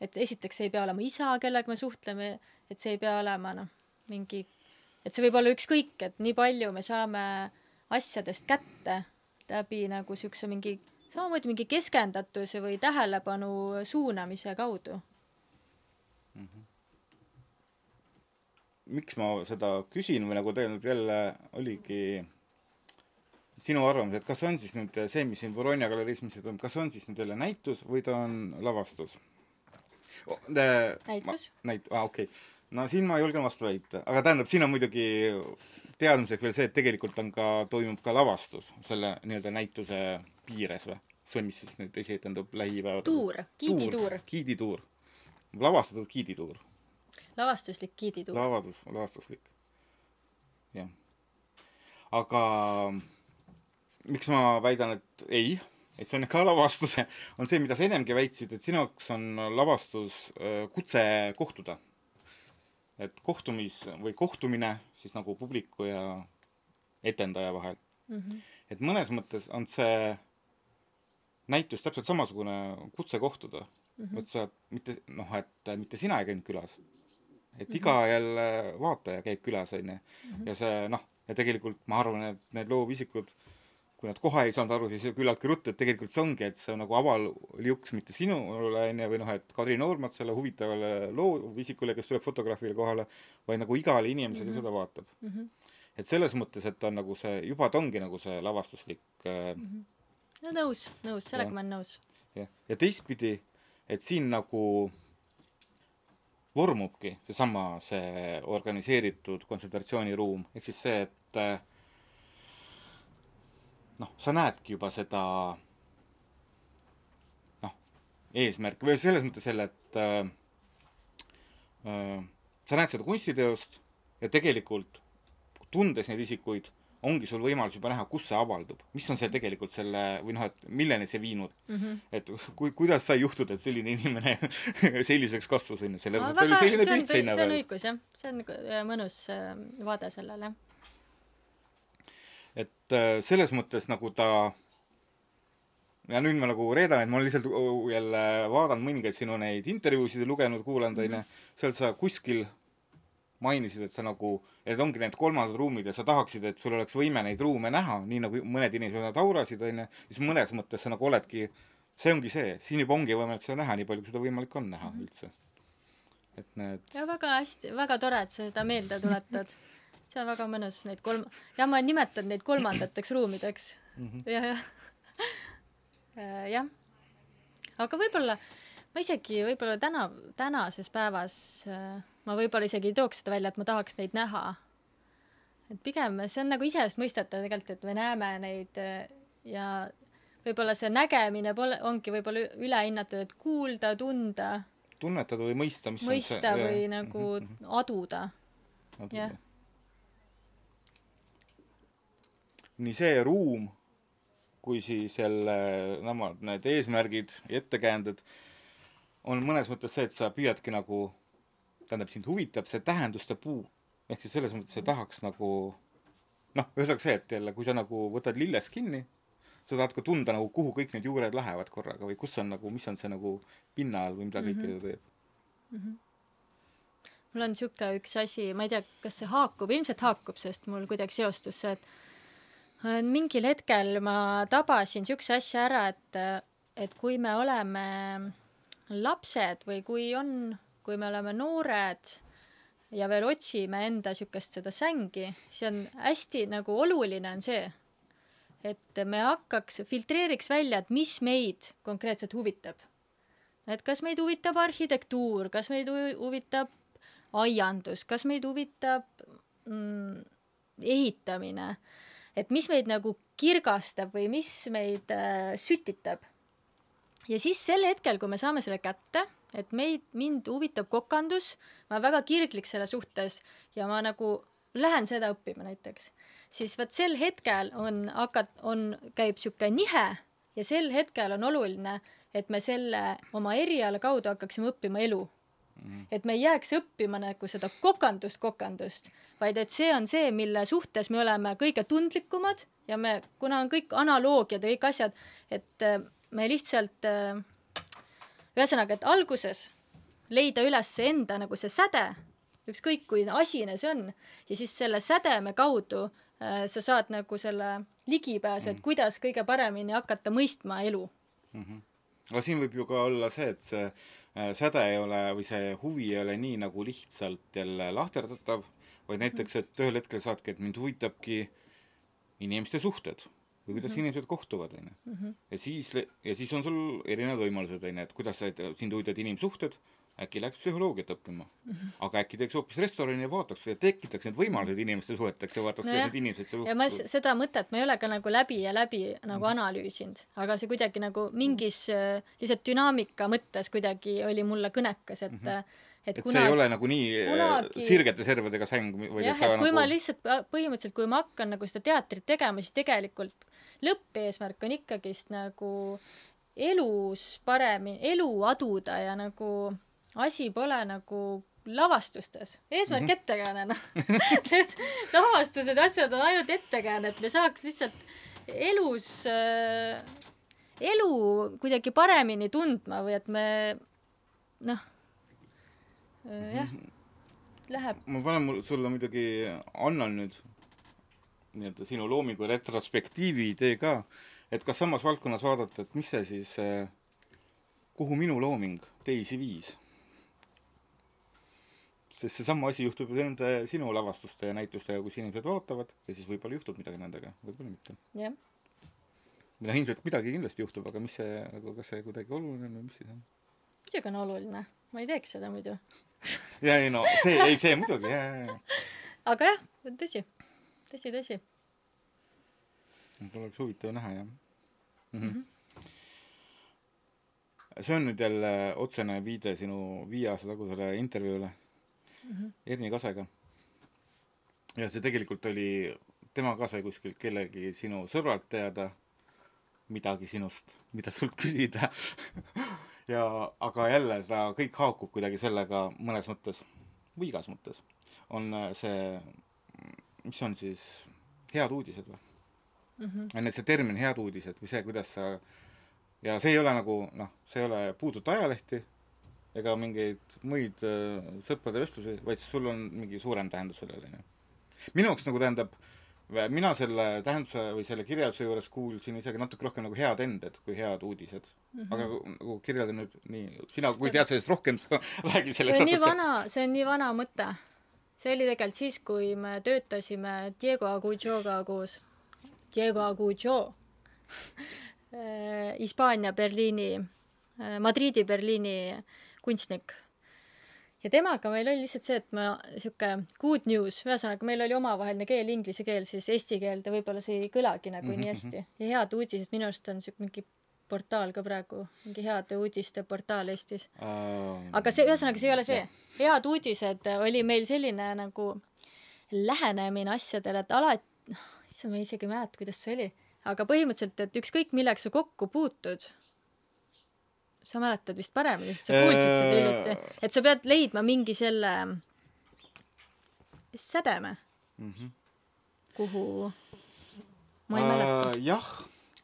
et esiteks see ei pea olema isa, kellega me suhtleme, et see ei pea olema noh, mingi, et see võib olla ükskõik, et nii palju me saame asjadest kätte läbi nagu siukse mingi, samamoodi mingi keskendatuse või tähelepanu suunamise kaudu. miks ma seda küsin või nagu tegelikult jälle oligi sinu arvamus, et kas on siis nüüd see, mis siin Voronia galeriis, mis toimub, kas on siis nüüd jälle näitus või ta on lavastus oh,? Näitus.. näit-, aa okei okay.. no siin ma julgen vastu väita, aga tähendab, siin on muidugi teadmiseks veel see, et tegelikult on ka, toimub ka lavastus selle nii-öelda näituse piires või? see, mis siis nüüd esitendub lähipäevadel. tuur, giidituur, giidituur. lavastatud giidituur lavastuslik giidituur. lavastus, lavastuslik. jah. aga miks ma väidan, et ei, et see on ka lavastus, on see, mida sa ennemgi väitsid, et sinu jaoks on lavastus äh, kutse kohtuda. et kohtumis või kohtumine siis nagu publiku ja etendaja vahel mm. -hmm. et mõnes mõttes on see näitus täpselt samasugune kutse kohtuda mm. -hmm. et sa mitte noh, et mitte sina ei käinud külas, et iga jälle vaataja käib külas, onju. ja see noh, ja tegelikult ma arvan, et need loovisikud, kui nad kohe ei saanud aru, siis küllaltki ruttu, et tegelikult see ongi, et see on nagu avaliuks mitte sinule, onju, või noh, et Kadri Noormatsale huvitavale loovisikule, kes tuleb fotograafile kohale, vaid nagu igale inimesele mm -hmm. seda vaatab mm. -hmm. et selles mõttes, et ta on nagu see, juba ta ongi nagu see lavastuslik mm -hmm. No nõus, nõus, sellega Jah. ma olen nõus. jah, ja teistpidi, et siin nagu vormubki seesama, see organiseeritud kontsentratsiooniruum, ehk siis see, et äh, noh, sa näedki juba seda noh, eesmärki või selles mõttes jälle, et äh, äh, sa näed seda kunstiteost ja tegelikult tundes neid isikuid, ongi sul võimalus juba näha, kus see avaldub, mis on see tegelikult selle või noh, et milleni see viinud mm. -hmm. et kui, kuidas sai juhtuda, et selline inimene selliseks kasvas, onju, sellepärast et ta oli selline pilt seina see on peal. õigus jah, see on nagu mõnus äh, vaade sellele. et äh, selles mõttes nagu ta ja nüüd ma nagu reedan, et ma olen lihtsalt uh, jälle vaadanud mõningaid sinu neid intervjuusid ja lugenud, kuulanud, onju. seal sa kuskil mainisid, et sa nagu, et ongi need kolmandad ruumid ja sa tahaksid, et sul oleks võime neid ruume näha, nii nagu mõned inimesed nad aurasid, onju. siis mõnes mõttes sa nagu oledki, see ongi see, siin juba ongi võimalik seda näha, nii palju kui seda võimalik on näha üldse. et need, ja väga hästi, väga tore, et sa seda meelde tuletad. see on väga mõnus, neid kolm, ja ma nimetan neid kolmandateks ruumideks mm. -hmm. ja, jah. jah. aga võib-olla, ma isegi võib-olla täna, tänases päevas äh, ma võib-olla isegi ei tooks seda välja, et ma tahaks neid näha. et pigem see on nagu iseenesestmõistetav tegelikult, et me näeme neid äh, ja võib-olla see nägemine pole, ongi võib-olla ülehinnatud, et kuulda, tunda, tunnetada või mõista, mis mõista on see või nagu aduda. nagu jah. nii see ruum kui siis jälle nemad need eesmärgid ja ettekäänded on mõnes mõttes see, et sa püüadki nagu tähendab sind huvitab see tähenduste puu. Ehk siis selles mõttes sa tahaks nagu noh, ühesõnaga see, et jälle kui sa nagu võtad lillest kinni sa tahad ka tunda nagu kuhu kõik need juured lähevad korraga või kus on nagu, mis on see nagu pinna all või mida kõike ta teeb. mul on sihuke üks asi, ma ei tea, kas see haakub, ilmselt haakub, sest mul kuidagi seostus see, et mingil hetkel ma tabasin siukse asja ära, et, et kui me oleme lapsed või kui on, kui me oleme noored ja veel otsime enda siukest seda sängi, siis on hästi nagu oluline on see, et me hakkaks, filtreeriks välja, et mis meid konkreetselt huvitab. et kas meid huvitab arhitektuur, kas meid hu- huvitab aiandus, kas meid huvitab mm, ehitamine, et mis meid nagu kirgastab või mis meid äh, sütitab. ja siis sel hetkel, kui me saame selle kätte, et meid, mind huvitab kokandus, ma olen väga kirglik selle suhtes ja ma nagu lähen seda õppima näiteks, siis vot sel hetkel on hakat-, on, käib sihuke nihe ja sel hetkel on oluline, et me selle oma eriala kaudu hakkaksime õppima elu. Et me ei jääks õppima nagu seda kokandust, kokandust, vaid et see on see, mille suhtes me oleme kõige tundlikumad ja me, kuna on kõik analoogiad ja kõik asjad, et äh, me lihtsalt äh, ühesõnaga, et alguses leida üles enda nagu see säde, ükskõik kui asine see on, ja siis selle sädeme kaudu äh, sa saad nagu selle ligipääsu, et kuidas kõige paremini hakata mõistma elu. aga siin võib ju ka olla see, et see äh, säde ei ole või see huvi ei ole nii nagu lihtsalt jälle lahterdatav, vaid näiteks, et ühel hetkel saadki, et mind huvitabki inimeste suhted või kuidas mm -hmm. inimesed kohtuvad, onju. ja siis, ja siis on sul erinevad võimalused, onju, et kuidas sa, sind huvitavad inimsuhted, äkki läheks psühholoogiat õppima mm. -hmm. aga äkki teeks hoopis restorani ja vaataks tekitaks need võimalused inimeste suheteks ja vaataks, kuidas Nojah. need inimesed seal ja ma seda mõtet ma ei ole ka nagu läbi ja läbi nagu analüüsinud, aga see kuidagi nagu mingis äh, lihtsalt dünaamika mõttes kuidagi oli mulle kõnekas, et mm, -hmm. et, et kuna see ei ole nagu nii kunagi- kunagi... sirgete servadega säng, vaid jah, et kui nagu ma lihtsalt põ- põhimõtteliselt, kui ma hakkan nagu seda teatrit tegema, siis tegelikult lõppeesmärk on ikkagist nagu elus paremini, elu aduda ja nagu asi pole nagu lavastustes, eesmärk mm -hmm. ettekääne noh. Need lavastused, asjad on ainult ettekääne, et me saaks lihtsalt elus äh, elu kuidagi paremini tundma või et me noh äh, jah, läheb. Ma panen mul sulle muidugi, annan nüüd nii-öelda sinu loomingu retrospektiivi idee ka, et kas samas valdkonnas vaadata, et mis see siis, kuhu minu looming teisi viis. sest seesama asi juhtub ju nende sinu lavastuste ja näitustega, kus inimesed vaatavad ja siis võib-olla juhtub midagi nendega, võib-olla mitte. jah või noh, ilmselt midagi kindlasti juhtub, aga mis see nagu, kas see kuidagi oluline on või mis siis on? muidugi on oluline, ma ei teeks seda muidu. ja ei no see, ei see muidugi, ja, ja, ja. aga jah, tõsi, tõsi, tõsi. oleks huvitav näha jah mm. -hmm. see on nüüd jälle otsene viide sinu viie aasta tagusele intervjuule mm -hmm. Erni Kasega. ja see tegelikult oli, tema ka sai kuskilt kellegi sinu sõbralt teada midagi sinust, mida sult küsida ja aga jälle seda kõik haakub kuidagi sellega mõnes mõttes või igas mõttes on see, mis on siis head uudised või? on need see termin head uudised või see, kuidas sa ja see ei ole nagu noh, see ei ole puuduta ajalehti ega mingeid muid äh, sõprade vestlusi, vaid sul on mingi suurem tähendus sellele, onju. minu jaoks nagu tähendab, mina selle tähenduse või selle kirjelduse juures kuulsin isegi natuke rohkem nagu head ended kui head uudised mm. -hmm. aga nagu kirjelda nüüd nii, sina kui tead sellest rohkem, sa räägi see sellest on nii vana, see on nii vana mõte. See oli tegelikult siis, kui me töötasime Diego Agujoga koos. Diego Agujo, Hispaania Berliini äh, Madridi, Berliini kunstnik. ja temaga meil oli lihtsalt see, et ma sihuke good news, ühesõnaga meil oli omavaheline keel inglise keel, siis eesti keelde võib-olla see ei kõlagi nagu Mhm, nii hästi ja head uudised minu arust on sihuke mingi portaal ka praegu, mingi heade uudiste portaal Eestis aga see, ühesõnaga, see ei ole see. head uudised oli meil selline nagu lähenemine asjadele, et alati, noh, issand, ma isegi ei mäleta, kuidas see oli, aga põhimõtteliselt, et ükskõik millega sa kokku puutud, sa mäletad vist paremini, sest sa kuulsid seda Äh. hiljuti, et sa pead leidma mingi selle sädeme, Mhm. kuhu ma ei mäleta. Äh, jah,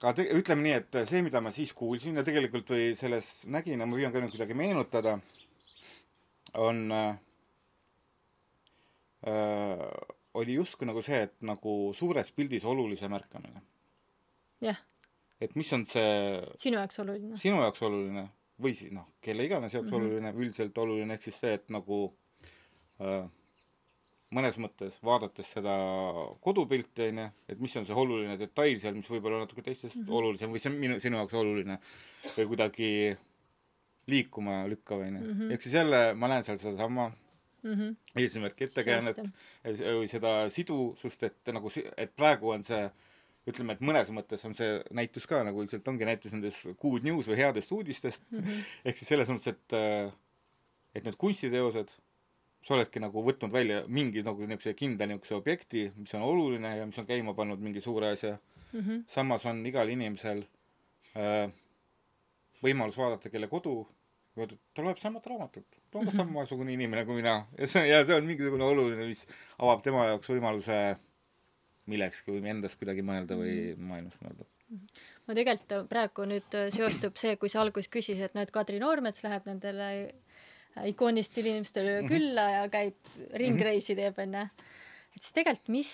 aga te, ütleme nii, et see, mida ma siis kuulsin ja tegelikult või selles nägin ja ma püüan ka nüüd kuidagi meenutada, on äh,, äh, oli justkui nagu see, et nagu suures pildis olulise märkamine. jah, et mis on see sinu jaoks oluline. sinu jaoks oluline või siis noh, kelle iganes jaoks mm. -hmm. oluline, üldiselt oluline, ehk siis see, et nagu äh, mõnes mõttes vaadates seda kodupilti onju, et mis on see oluline detail seal, mis võib olla natuke teistest mm. -hmm. olulisem või see on minu, sinu jaoks oluline või kuidagi liikuma lükkav onju mm Mhm. -hmm.. ehk siis jälle ma näen seal sedasama Mhm. eesmärki ettekäänet või seda sidusust, et nagu et praegu on see ütleme, et mõnes mõttes on see näitus ka nagu lihtsalt ongi näitus nendest good news või headest uudistest mm. -hmm. ehk siis selles mõttes, et, et need kunstiteosed, sa oledki nagu võtnud välja mingi nagu niisuguse kindla niisuguse objekti, mis on oluline ja mis on käima pannud mingi suure asja. Mhm. samas on igal inimesel äh, võimalus vaadata, kelle kodu, ta loeb samat raamatut, ta on ka samasugune inimene kui mina ja see, ja see on mingisugune oluline, mis avab tema jaoks võimaluse millekski või endast kuidagi mõelda või maailmast mõelda. ma tegelikult praegu nüüd seostub see, kui sa alguses küsisid, et et Kadri Noormets läheb nendele äh, ikoonilistele inimestele külla ja käib ringreisi teeb onju. et siis tegelikult, mis,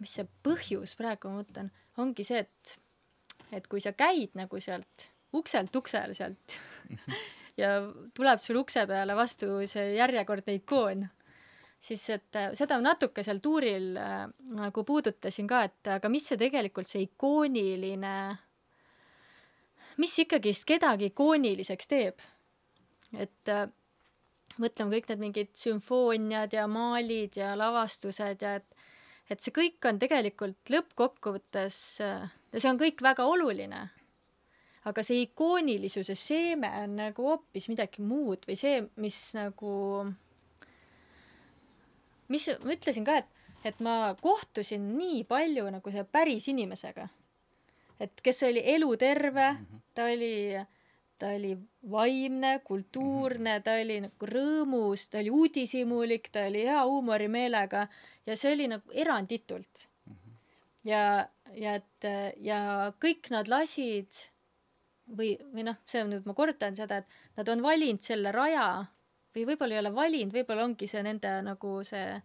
mis see põhjus praegu ma mõtlen, ongi see, et, et kui sa käid nagu sealt ukselt uksele sealt ja tuleb sul ukse peale vastu see järjekordne ikoon siis et äh, seda natuke seal tuuril äh, nagu puudutasin ka, et aga mis see tegelikult see ikooniline, mis ikkagist kedagi ikooniliseks teeb? Et äh, mõtleme kõik need mingid sümfooniad ja maalid ja lavastused ja et et see kõik on tegelikult lõppkokkuvõttes äh, ja see on kõik väga oluline aga see ikoonilisuse seeme on nagu hoopis midagi muud või see, mis nagu mis ma ütlesin ka, et, et ma kohtusin nii palju nagu selle päris inimesega. et kes oli eluterve, ta oli, ta oli vaimne, kultuurne, ta oli nagu rõõmus, ta oli uudishimulik, ta oli hea huumorimeelega ja see oli nagu eranditult. ja, ja et ja kõik nad lasid või, või noh, see on nüüd, ma kordan seda, et nad on valinud selle raja või võib-olla ei ole valinud, võib-olla ongi see nende nagu see,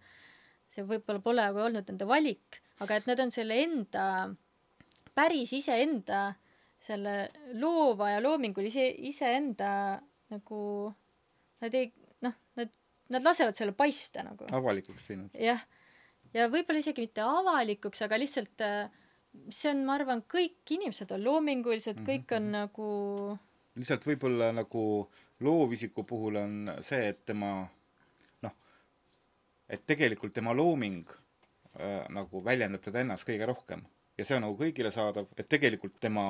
see võib-olla pole olnud nende valik, aga et nad on selle enda, päris iseenda, selle loova ja loomingulise iseenda nagu, nad ei, noh, nad, nad lasevad selle paista nagu. Avalikuks teinud. jah, ja võib-olla isegi mitte avalikuks, aga lihtsalt äh, see on, ma arvan, kõik inimesed on loomingulised, kõik on nagu lihtsalt võib-olla nagu loovisiku puhul on see, et tema noh, et tegelikult tema looming äh, nagu väljendab teda ennast kõige rohkem. Ja see on nagu kõigile saadav, et tegelikult tema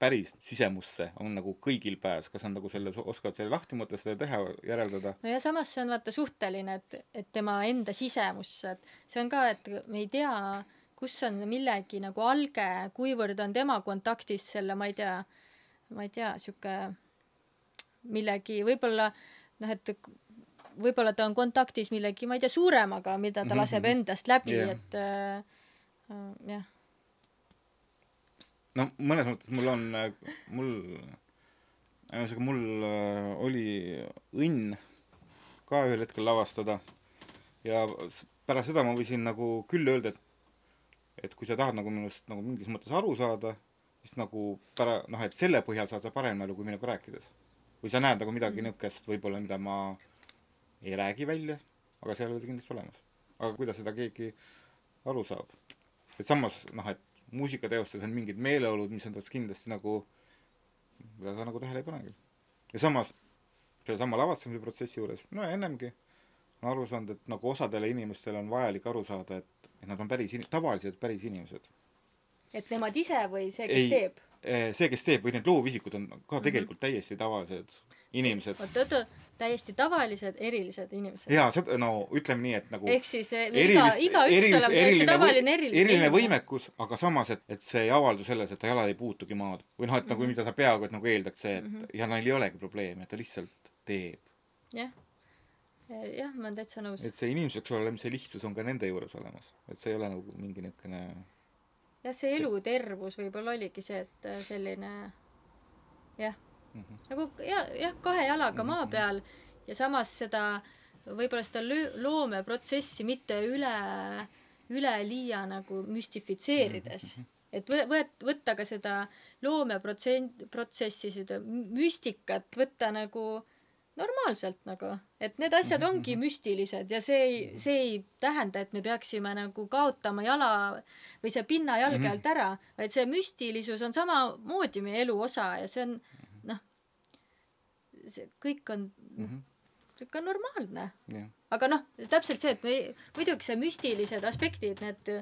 päris sisemusse on nagu kõigil pääs, kas nad nagu selle, oskavad selle lahti mõtestada teha, järeldada. no ja samas see on vaata suhteline, et, et tema enda sisemusse, et see on ka, et me ei tea, kus on millegi nagu alge, kuivõrd on tema kontaktis selle, ma ei tea, ma ei tea, sihuke millegi võib-olla noh, et võib-olla ta on kontaktis millegi, ma ei tea, suuremaga, mida ta laseb endast läbi yeah., et äh, äh, jah, no mõnes mõttes mul on, mul, ühesõnaga mul äh, oli õnn ka ühel hetkel lavastada ja pärast seda ma võisin nagu küll öelda, et et kui sa tahad nagu minust nagu mingis mõttes aru saada, siis nagu pära-, noh, et selle põhjal saad sa parem aru kui minuga rääkides. või sa näed nagu midagi niisugust võib-olla, mida ma ei räägi välja, aga seal oli kindlasti olemas. aga kuidas seda keegi aru saab? et samas noh, et muusikateostes on mingid meeleolud, mis on tast kindlasti nagu mida sa nagu tähele ei panegi. ja samas, sellesama lavastamise protsessi juures, no ennemgi, olen aru saanud, et nagu osadele inimestele on vajalik aru saada, et, et nad on päris in-, tavalised päris inimesed. et nemad ise või see, kes Ei. teeb? Eh, see, kes teeb, või need loovisikud on ka tegelikult mm -hmm. täiesti tavalised inimesed. oot, oot, täiesti tavalised, erilised inimesed. jaa, seda, no ütleme nii, et nagu ehk siis eh, iga, erilist, igaüks erilist, oleb täiesti tavaline eriline eriline võimekus, aga samas, et, et see ei avaldu selles, et ta jalad ei puutugi maad. või noh, et nagu mida sa peaaegu et nagu eeldaks see, et mm -hmm. ja neil ei olegi probleemi, et ta lihtsalt teeb. jah, jah, ma olen täitsa nõus. et see inimeseks olemise lihtsus on ka nende juures olemas. et see ei ole nagu mingi niisugune jah, see elutervus võib-olla oligi see, et äh, selline jah mm, -hmm. nagu ja, jah, kahe jalaga maa peal ja samas seda võib-olla seda loomeprotsessi mitte üle, üleliia nagu müstifitseerides mm. -hmm. et võ-, võet-, võtta ka seda loomeprotsent, protsessi, seda müstikat võtta nagu normaalselt nagu, et need asjad ongi müstilised ja see ei, see ei tähenda, et me peaksime nagu kaotama jala või see pinna jalge alt ära, vaid see müstilisus on samamoodi meie elu osa ja see on noh, see kõik on noh, kõik on normaalne. jah, aga noh, täpselt see, et me muidugi see müstilised aspektid, need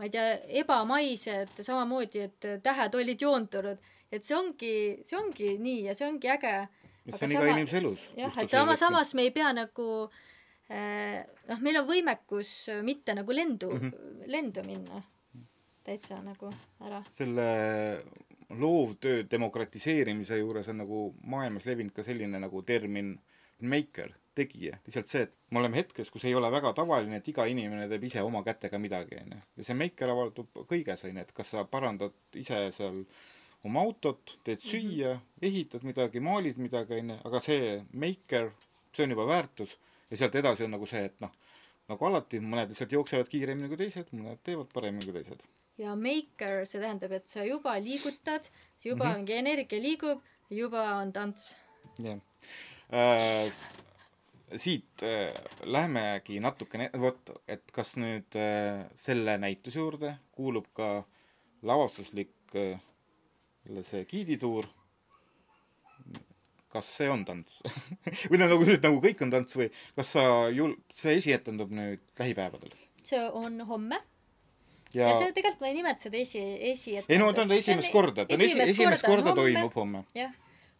ma ei tea, ebamaised samamoodi, et tähed olid joondunud, et see ongi, see ongi nii ja see ongi äge see Aga on iga inimese elus. jah, et sama, samas me ei pea nagu eh, noh, meil on võimekus mitte nagu lendu mm, -hmm. lendu minna täitsa nagu ära. selle loovtöö demokratiseerimise juures on nagu maailmas levinud ka selline nagu termin maker, tegija, lihtsalt see, et me oleme hetkes, kus ei ole väga tavaline, et iga inimene teeb ise oma kätega midagi, onju. ja see maker avaldub kõiges, onju, et kas sa parandad ise seal oma autot, teed süüa mm, -hmm. ehitad midagi, maalid midagi, onju, aga see maker, see on juba väärtus ja sealt edasi on nagu see, et noh, nagu alati, mõned lihtsalt jooksevad kiiremini kui teised, mõned teevad paremini kui teised. Ja maker, see tähendab, et sa juba liigutad, juba mm -hmm. mingi energia liigub, juba on tants. jah äh,. siit äh, lähemegi natukene, vot, et kas nüüd äh, selle näituse juurde kuulub ka lavastuslik äh, see giidituur. kas see on tants või no nagu, nagu kõik on tants või kas sa jul-, see esietendub nüüd lähipäevadel see on homme ja, ja, see tegelikult ma ei nimeta seda esi, esi. ei no ta on esimest korda, ta on esi, esimest korda homme, toimub homme jah,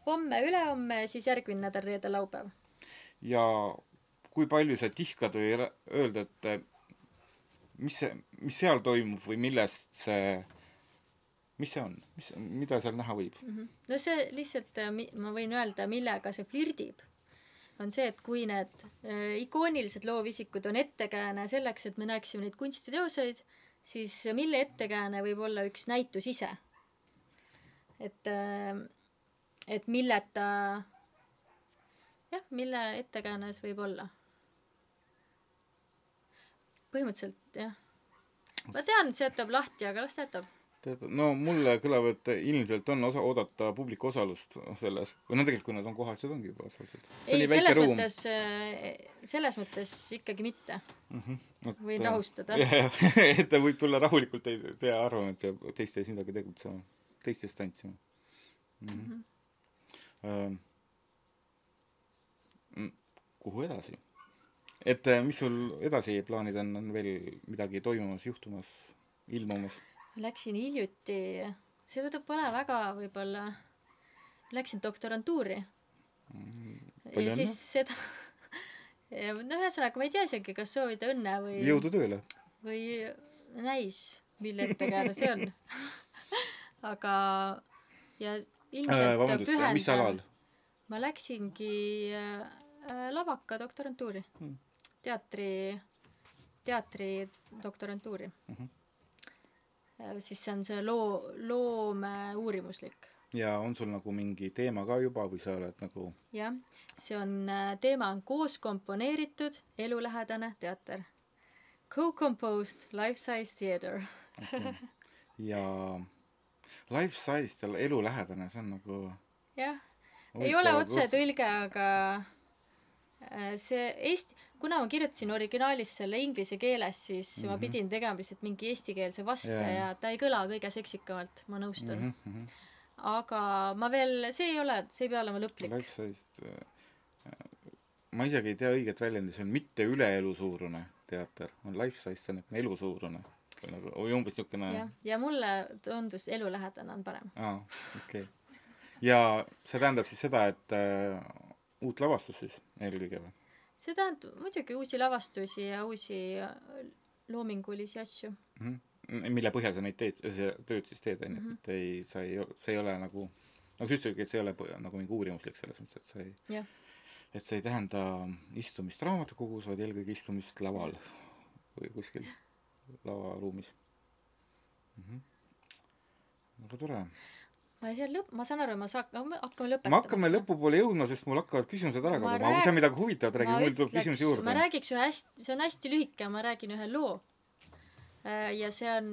homme, ülehomme, siis järgmine nädal, reede, laupäev. ja kui palju sa tihkad või öelda, et mis see, mis seal toimub või millest see, mis see on, mis, mida seal näha võib? no see lihtsalt, ma võin öelda, millega see flirdib, on see, et kui need äh, ikoonilised loovisikud on ettekääne selleks, et me näeksime neid kunstiteoseid, siis mille ettekääne võib olla üks näitus ise. et, et milleta, jah, mille ettekääne see võib olla? põhimõtteliselt jah. ma tean, see jätab lahti, aga las ta jätab tead, no mulle kõlab, et ilmselt on osa, oodata publiku osalust selles või no tegelikult, kui nad on kohal, siis ongi juba osalised. ei, selles mõttes, selles mõttes ikkagi mitte. et, võin rahustada. jah, jah, et ta võib tulla rahulikult, ei pea arvama, et peab teiste ees midagi tegutsema, teistest tantsima mm. -hmm. Mm -hmm. kuhu edasi? et eh, mis sul edasi plaanid on, on veel midagi toimumas, juhtumas, ilmumas? Läksin hiljuti, see võib- pole väga võib-olla, läksin doktorantuuri. palju ja siis seda, no ühesõnaga ma ei tea isegi, kas soovida õnne või, jõudu tööle! või näis, mille ettekääne see on. aga, ja ilmselt Äh, vabandust, mis alal? ma läksingi äh, lavaka doktorantuuri Hmm. teatri, teatri doktorantuuri mm. -hmm. Siis see on see loo, loome uurimuslik. ja on sul nagu mingi teema ka juba või sa oled nagu jah, see on, teema on koos komponeeritud elulähedane teater. Co-composed life-size theater. ja life size tal elulähedane, see on nagu jah, ei ole otsetõlge, aga äh, see eesti, kuna ma kirjutasin originaalis selle inglise keeles, siis mm -hmm. ma pidin tegema lihtsalt mingi eestikeelse vaste Jaa. ja ta ei kõla kõige seksikamalt, ma nõustun mm. -hmm. aga ma veel, see ei ole, see ei pea olema lõplik. life size äh, ma isegi ei tea õiget väljendi see on mitte üle elu suurune teater on life size see on nagu elu suurune või nagu või umbes niisugune jah, ja mulle tundus elulähedane on parem. aa okei okay. ja see tähendab siis seda et äh, uut lavastust siis eelkõige või see tähendab muidugi uusi lavastusi ja uusi äh, loomingulisi asju. mm -hmm. mille põhjal sa neid teed see tööd siis teed onju Mhm. et ei sa ei see ei ole nagu nagu sa ütlesidki et see ei ole nagu mingi uurimuslik selles mõttes et see ei et see ei tähenda istumist raamatukogus vaid eelkõige istumist laval või kuskil lavaruumis mm -hmm. väga tore ma seal lõpp, ma saan aru, ma saa-, hakkame lõpetama. me hakkame lõpupoole jõudma sest mul hakkavad küsimused ära Ma kaduma aga kui sa rääg- midagi huvitavat räägid mul tuleb küsimusi juurde ma räägiks ühe hästi, see on hästi lühike, ma räägin ühe loo. ja see on,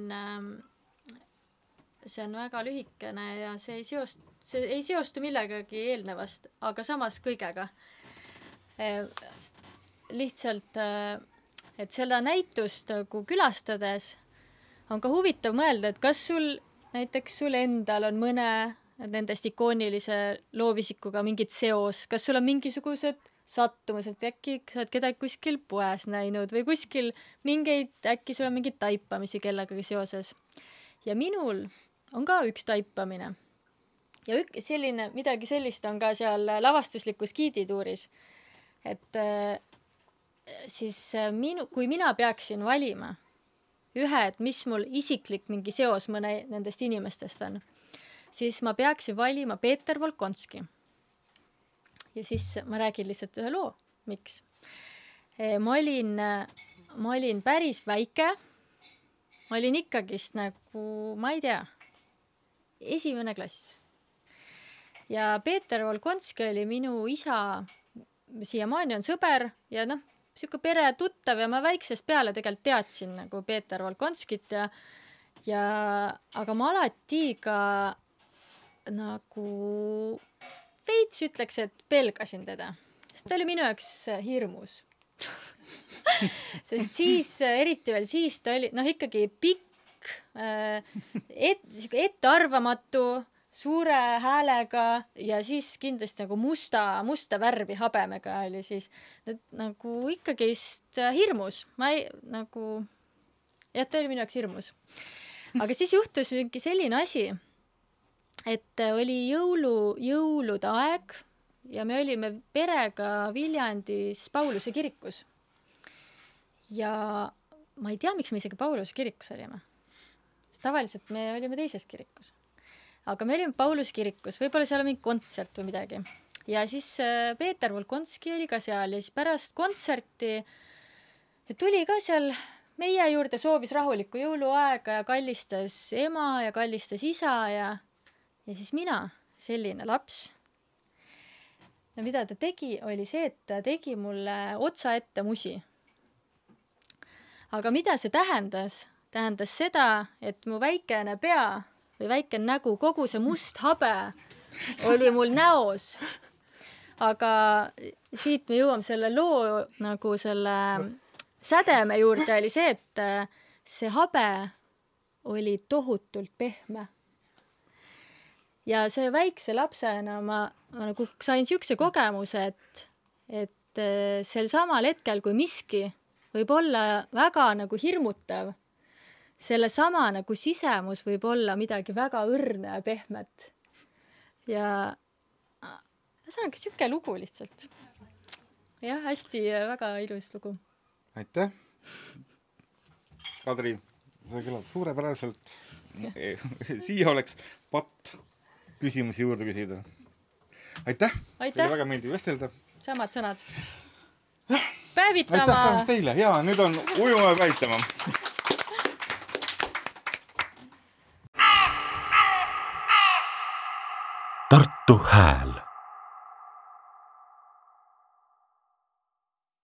see on väga lühikene ja see ei seostu, see ei seostu millegagi eelnevast, aga samas kõigega. lihtsalt, et seda näitust nagu külastades on ka huvitav mõelda, et kas sul näiteks sul endal on mõne nendest ikoonilise loovisikuga mingit seos, kas sul on mingisugused sattumused, äkki sa oled kedagi kuskil poes näinud või kuskil mingeid, äkki sul on mingeid taipamisi kellegagi seoses. ja minul on ka üks taipamine. ja ük-, selline, midagi sellist on ka seal lavastuslikus giidituuris. et äh, siis äh, minu, kui mina peaksin valima ühe, et mis mul isiklik mingi seos mõne nendest inimestest on, siis ma peaksin valima Peeter Volkonski. ja siis ma räägin lihtsalt ühe loo, miks. ma olin, ma olin päris väike. ma olin ikkagist nagu, ma ei tea, esimene klass. ja Peeter Volkonski oli minu isa, siiamaani on sõber ja noh, sihuke peretuttav ja ma väiksest peale tegelikult teadsin nagu Peeter Volkonskit ja ja aga ma alati ka nagu veits ütleks, et pelgasin teda, sest ta oli minu jaoks äh, hirmus. sest siis, eriti veel siis ta oli noh, ikkagi pikk, et sihuke ettearvamatu, suure häälega ja siis kindlasti nagu musta, musta värvi habemega oli siis et nagu ikkagist äh, hirmus, ma ei nagu jah, ta oli minu jaoks hirmus. aga siis juhtus mingi selline asi et äh, oli jõulu, jõulude aeg ja me olime perega Viljandis Pauluse kirikus. ja ma ei tea, miks me isegi Pauluse kirikus olime. sest tavaliselt me olime teises kirikus. Aga me olime Pauluse kirikus, võib-olla seal on mingi kontsert või midagi. ja siis äh, Peeter Volkonski oli ka seal ja siis pärast kontserti tuli ka seal meie juurde, soovis rahulikku jõuluaega ja kallistas ema ja kallistas isa ja ja siis mina, selline laps, no mida ta tegi, oli see, et ta tegi mulle otsa ette musi. aga mida see tähendas? tähendas seda, et mu väikene pea või väikene nägu, kogu see must habe oli mul näos. aga siit me jõuame selle loo nagu selle sädeme juurde oli see, et äh, see habe oli tohutult pehme ja see väikse lapsena ma, ma nagu sain siukse kogemuse, et, et äh, sel samal hetkel, kui miski võib olla väga nagu hirmutav, sellesama nagu sisemus võib olla midagi väga õrna ja pehmet. ja ühesõnaga siuke lugu lihtsalt. jah, hästi väga ilus lugu. aitäh Kadri see kõlab suurepäraselt siia oleks patt küsimusi juurde küsida aitäh Aitäh! oli väga meeldiv vestelda samad sõnad. aitäh päevitama päevast teile ja nüüd on ujuma ja päitama Tartu Hääl